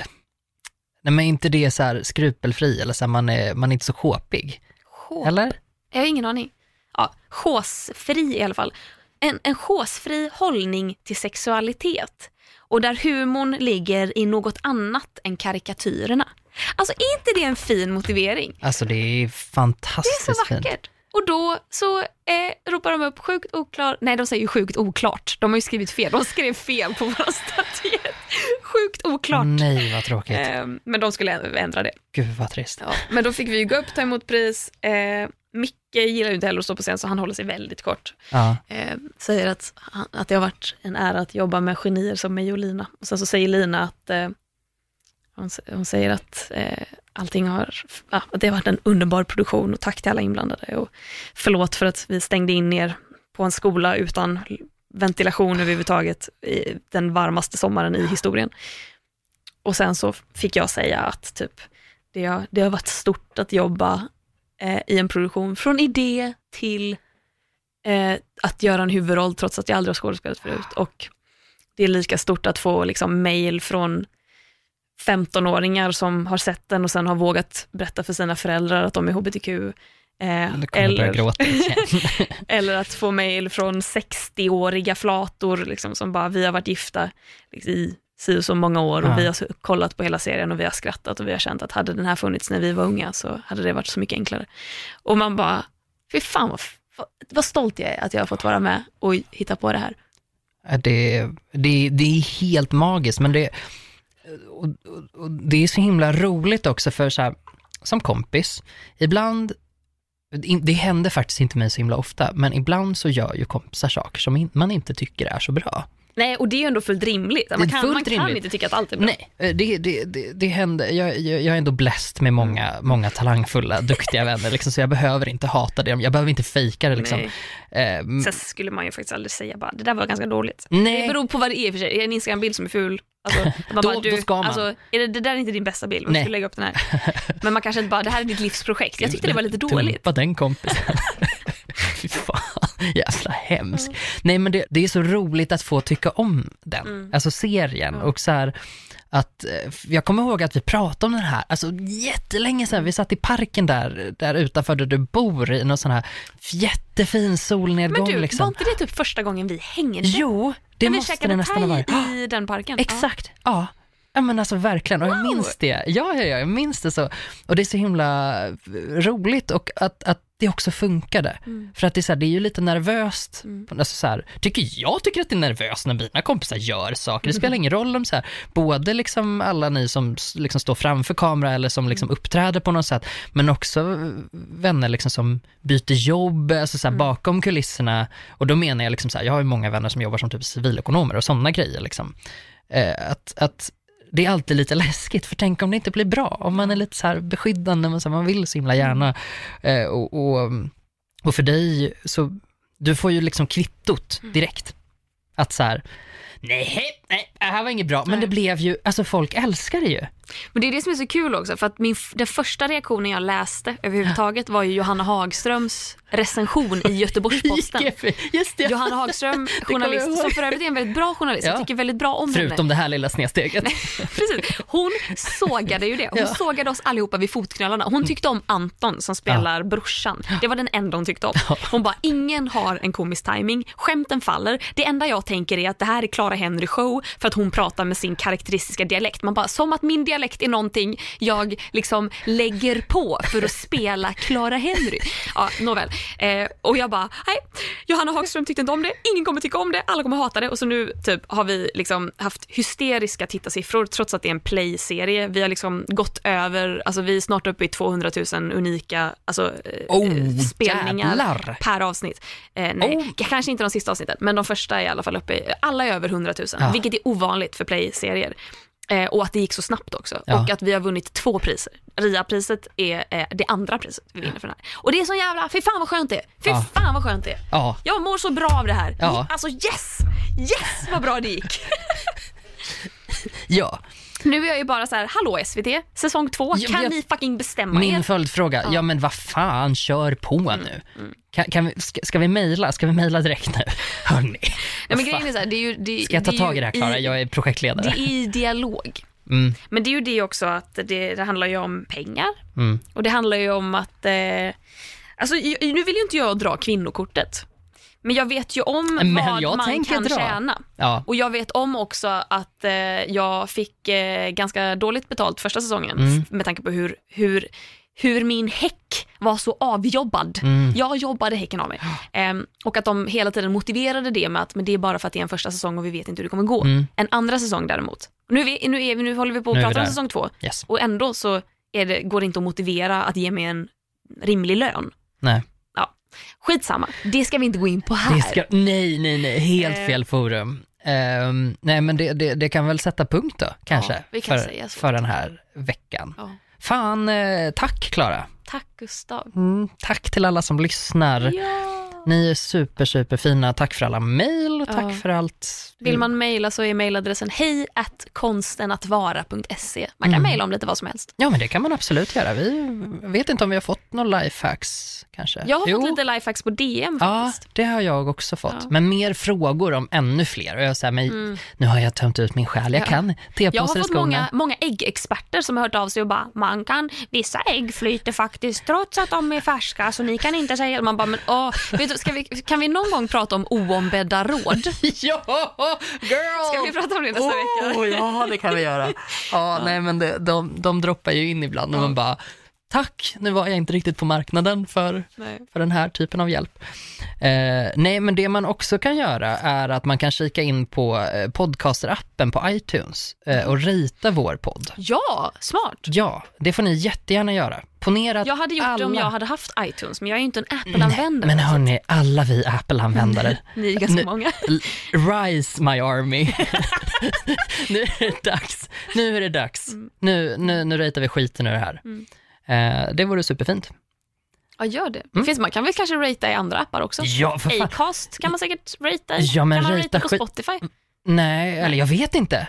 Nej men inte det så här skrupelfri eller så här, man, är, man är inte så sjåpig. Chå- Eller? Jag har ingen aning. Ja, chosfri i alla fall. En, en chosfri hållning till sexualitet och där humorn ligger i något annat än karikatyrerna. Alltså är inte det en fin motivering? Alltså det är Det är fantastiskt så fint. vackert. Och då så eh, ropar de upp sjukt oklar, nej de säger ju sjukt oklart. De har ju skrivit fel, de skrev fel på våra statyett. Sjukt oklart. Nej vad tråkigt. Eh, men de skulle ändra det. Gud vad trist. Ja, men då fick vi ju gå upp, ta emot pris. Eh, Micke gillar ju inte heller att stå på scen så han håller sig väldigt kort. Ja. Eh, säger att, att det har varit en ära att jobba med genier som mig och Lina. Och sen så säger Lina att eh, hon, hon säger att eh, allting har, ja, att det har varit en underbar produktion och tack till alla inblandade. Och förlåt för att vi stängde in er på en skola utan ventilation överhuvudtaget i den varmaste sommaren i historien. Och sen så fick jag säga att typ, det, har, det har varit stort att jobba eh, i en produktion från idé till eh, att göra en huvudroll trots att jag aldrig har skådespelat förut. Och det är lika stort att få liksom mail från 15-åringar som har sett den och sen har vågat berätta för sina föräldrar att de är hbtq. Eh, eller, igen. eller att få mail från 60-åriga flator liksom, som bara, vi har varit gifta liksom, i si och så många år och Ja. vi har kollat på hela serien och vi har skrattat och vi har känt att hade den här funnits när vi var unga så hade det varit så mycket enklare. Och man bara, fy fan vad, vad, stolt jag är att jag har fått vara med och hitta på det här. Det, det, det är helt magiskt, men det, och, och, och det är så himla roligt också för så här, som kompis, ibland, det händer faktiskt inte mig så himla ofta, men ibland så gör ju kompisar saker som man inte tycker är så bra. Nej, och det är ju ändå fullt rimligt. Man kan, man kan rimligt. inte tycka att allt är bra. Nej, eh, det, det, det, det händer, jag, jag, jag är ändå blessed med många, många talangfulla, duktiga vänner, liksom, så jag behöver inte hata det, jag behöver inte fejka det. Liksom. Eh, Sen skulle man ju faktiskt aldrig säga bara, det där var ganska dåligt. Nej. Det beror på vad det är i och för sig. Är det en Instagram-bild som är ful? Alltså, Då- bara, du, då ska man. Alltså, är det, det där är inte din bästa bild, man skulle lägga upp den här. Men man kanske inte bara, det här är ditt livsprojekt. Jag tyckte det var lite dåligt. Dumpa den kompisen. Fy fan, jävla hemskt. Nej men det, det är så roligt att få tycka om den, Mm. alltså serien. Och så här, att, eh, jag kommer ihåg att vi pratade om den här, alltså jättelänge sedan, vi satt i parken där, där utanför där du bor i någon sån här jättefin solnedgång Men du, liksom. var inte det typ första gången vi hängde? Jo, det vi måste det nästan ha varit. thai i den parken? Exakt, ja. Ja men alltså verkligen, och jag minns det. Ja, ja, ja, jag minns det så. Och det är så himla roligt och att, att det också funkade. Mm. För att det är, så här, det är ju lite nervöst. Mm. Alltså så här, tycker jag tycker att det är nervöst när mina kompisar gör saker. Det Mm. spelar ingen roll om så här, både liksom alla ni som liksom står framför kamera eller som Mm. liksom uppträder på något sätt, men också vänner liksom som byter jobb, alltså så här, Mm. bakom kulisserna. Och då menar jag liksom så här, jag har ju många vänner som jobbar som typ civilekonomer och sådana grejer liksom. Eh, att, att det är alltid lite läskigt, för tänk om det inte blir bra, om man är lite så här beskyddande, men så här, man vill så himla gärna. Eh, och, och, och för dig, så du får ju liksom kvittot direkt. Att så här, nej, nej, det här var inget bra, men Nej. det blev ju, alltså folk älskar det ju. Men det är det som är så kul också, för att min, den första reaktionen jag läste överhuvudtaget var ju Johanna Hagströms recension i Göteborgs-Posten. Just det. Johanna Hagström, journalist, som för övrigt är en väldigt bra journalist. Ja. Jag tycker väldigt bra om Förutom henne. det här lilla snedsteget. Precis. Hon sågade ju det. Hon Ja. Mm. sågade oss allihopa vid fotknölarna. Hon tyckte om Anton som spelar brorsan. Det var den enda hon tyckte om. Hon bara, ingen har en komisk timing. Skämten faller. Det enda jag tänker är att det här är Clara Henry show för att hon pratar med sin karaktäristiska dialekt. Man bara, som att min dialekt är någonting jag liksom lägger på för att spela Clara Henry. Ja, nåväl. Eh, och jag bara, nej, Johanna Hagström tyckte inte om det, ingen kommer tycka om det, alla kommer hata det och så nu typ har vi liksom haft hysteriska tittarsiffror trots att det är en play-serie. Vi har liksom gått över, alltså vi är snart uppe i 200 000 unika alltså, eh, Oh, spelningar jävlar. per avsnitt. Eh, nej, Oh. kanske inte de sista avsnitten, men de första är i alla fall uppe i, alla är över 100 000, Ja. vilket är ovanligt för play-serier. Eh, och att det gick så snabbt också. Ja. Och att vi har vunnit två priser. RIA-priset är eh, det andra priset vi vinner för den här. Och det är så jävla, fy fan vad skönt det är. Fy Ja. fan vad skönt det är. Ja, Jag mår så bra av det här. Ja. Alltså yes! Yes vad bra det gick. ja. Nu är jag ju bara så här, hallå SVT, säsong två, Ja, kan jag- ni fucking bestämma Min er? följdfråga, ja. men vad fan, kör på nu. Kan, kan vi, ska, ska vi mejla? Ska vi mejla direkt nu? Hörni, Nej, men grejen är så här, det är ju, det, Ska jag ta tag i det här Klara? Jag är projektledare. Det är i dialog. Mm, Men det är ju det också att det, det handlar ju om pengar mm. och det handlar ju om att, eh, alltså nu vill ju inte jag dra kvinnokortet. Men jag vet ju om Men vad man kan dra. tjäna. Ja, Och jag vet om också att eh, jag fick eh, ganska dåligt betalt första säsongen Mm. med tanke på hur, hur, hur min häck var så avjobbad. Mm. Jag jobbade häcken av mig. Ehm, och att de hela tiden motiverade det med att men det är bara för att det är en första säsong och vi vet inte hur det kommer gå. Mm. En andra säsong däremot. Nu, är vi, nu, är vi, nu håller vi på att prata om säsong två yes. och ändå så det, går det inte att motivera att ge mig en rimlig lön. Nej. Skitsamma, det ska vi inte gå in på här. Ska, nej, nej, nej, helt Eh. fel forum. Ehm, nej, men det, det, det kan väl sätta punkt då, kanske, vi kan för, för den här veckan. Ja. Fan, eh, tack Klara. Tack Gustav. Mm, tack till alla som lyssnar. Ja. Ni är super, super fina. Tack för alla mejl och tack Ja. för allt. Vill man mejla så är mejladressen hej konstenatvara.se. Man kan Mm. mejla om lite vad som helst. Ja, men det kan man absolut göra. Vi vet inte om vi har fått någon lifehacks kanske. Jag har Jo. fått lite lifehacks på DM Ja, faktiskt. det har jag också fått. Ja. Men mer frågor om ännu fler. Och jag säger, men Mm. nu har jag tömt ut min själ. Jag Ja. kan Jag har tepåsar fått många, många äggexperter som har hört av sig och bara, man kan, vissa ägg flyter faktiskt trots att de är färska så ni kan inte säga, man bara, men åh, vet du, vi, kan vi någon gång prata om oombedda råd? Ja, girl! Ska vi prata om det nästa vecka? Oh, ja, det kan vi göra. Ja, nej men det, de, de droppar ju in ibland och man bara, tack, nu var jag inte riktigt på marknaden för, Nej. för den här typen av hjälp. Eh, nej, men det man också kan göra är att man kan kika in på eh, podcasterappen på iTunes eh, och rita vår podd. Ja, smart. Ja, det får ni jättegärna göra. Ponera att Jag hade gjort alla... det om jag hade haft iTunes, men jag är ju inte en Apple-användare. Men hörni, alla vi Apple-användare, Ni är ganska Nu- många. Rise my army. nu är det dags. Nu är det dags. Nu, nu, nu ratear vi skiten ur det här. Mm. Eh, det vore superfint. Ja, gör det. det finns, man kan väl kanske ratea i andra appar också? Mm. Ja, för fan. Acast kan man säkert ratea i. Ja, men kan man ratea ratea på skit- Spotify? Nej, eller jag vet inte.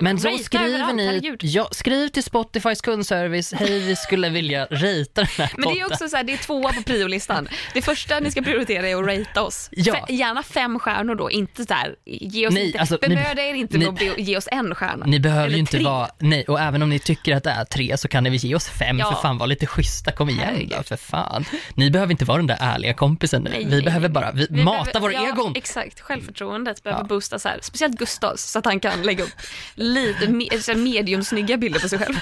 Men så ratea skriver ni, ja, skriv till Spotifys kundservice, hej vi skulle vilja ratea den här Men det är podden. också så här, det är tvåa på priolistan. Det första ni ska prioritera är att ratea oss. Ja. Gärna fem stjärnor då, inte så här, ge oss Nej, inte, alltså, bemöda er inte med att ge oss en stjärna. Ni behöver Eller ju inte tre. vara, nej, och även om ni tycker att det är tre så kan ni väl ge oss fem, Ja. för fan var lite schyssta, kom igen då, för fan. Ni behöver inte vara den där ärliga kompisen nu, Nej, vi nej, behöver bara, vi, Vi mata behöver- våra ja, egon. Exakt, självförtroendet behöver Ja. boostas här. Speciellt Gustavs, så att han kan lägga upp lite me- här mediumsnygga bilder på sig själv.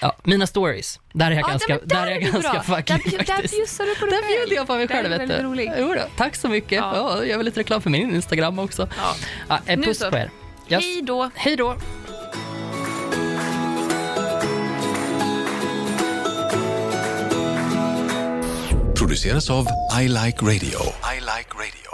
Ja, mina stories, där är jag Ja, ganska, men där är jag ganska bra. fucking där, bju- Där faktiskt. bjussar du på dig Där bjuder jag på mig Där är själv vet du. Jo då, tack så mycket. Ja. Ja. jag gör väl lite reklam för min Instagram också. Ja. Ja, eh, Nu puss på er. Yes. Hej då. Hej då. produceras av I Like Radio. I like radio.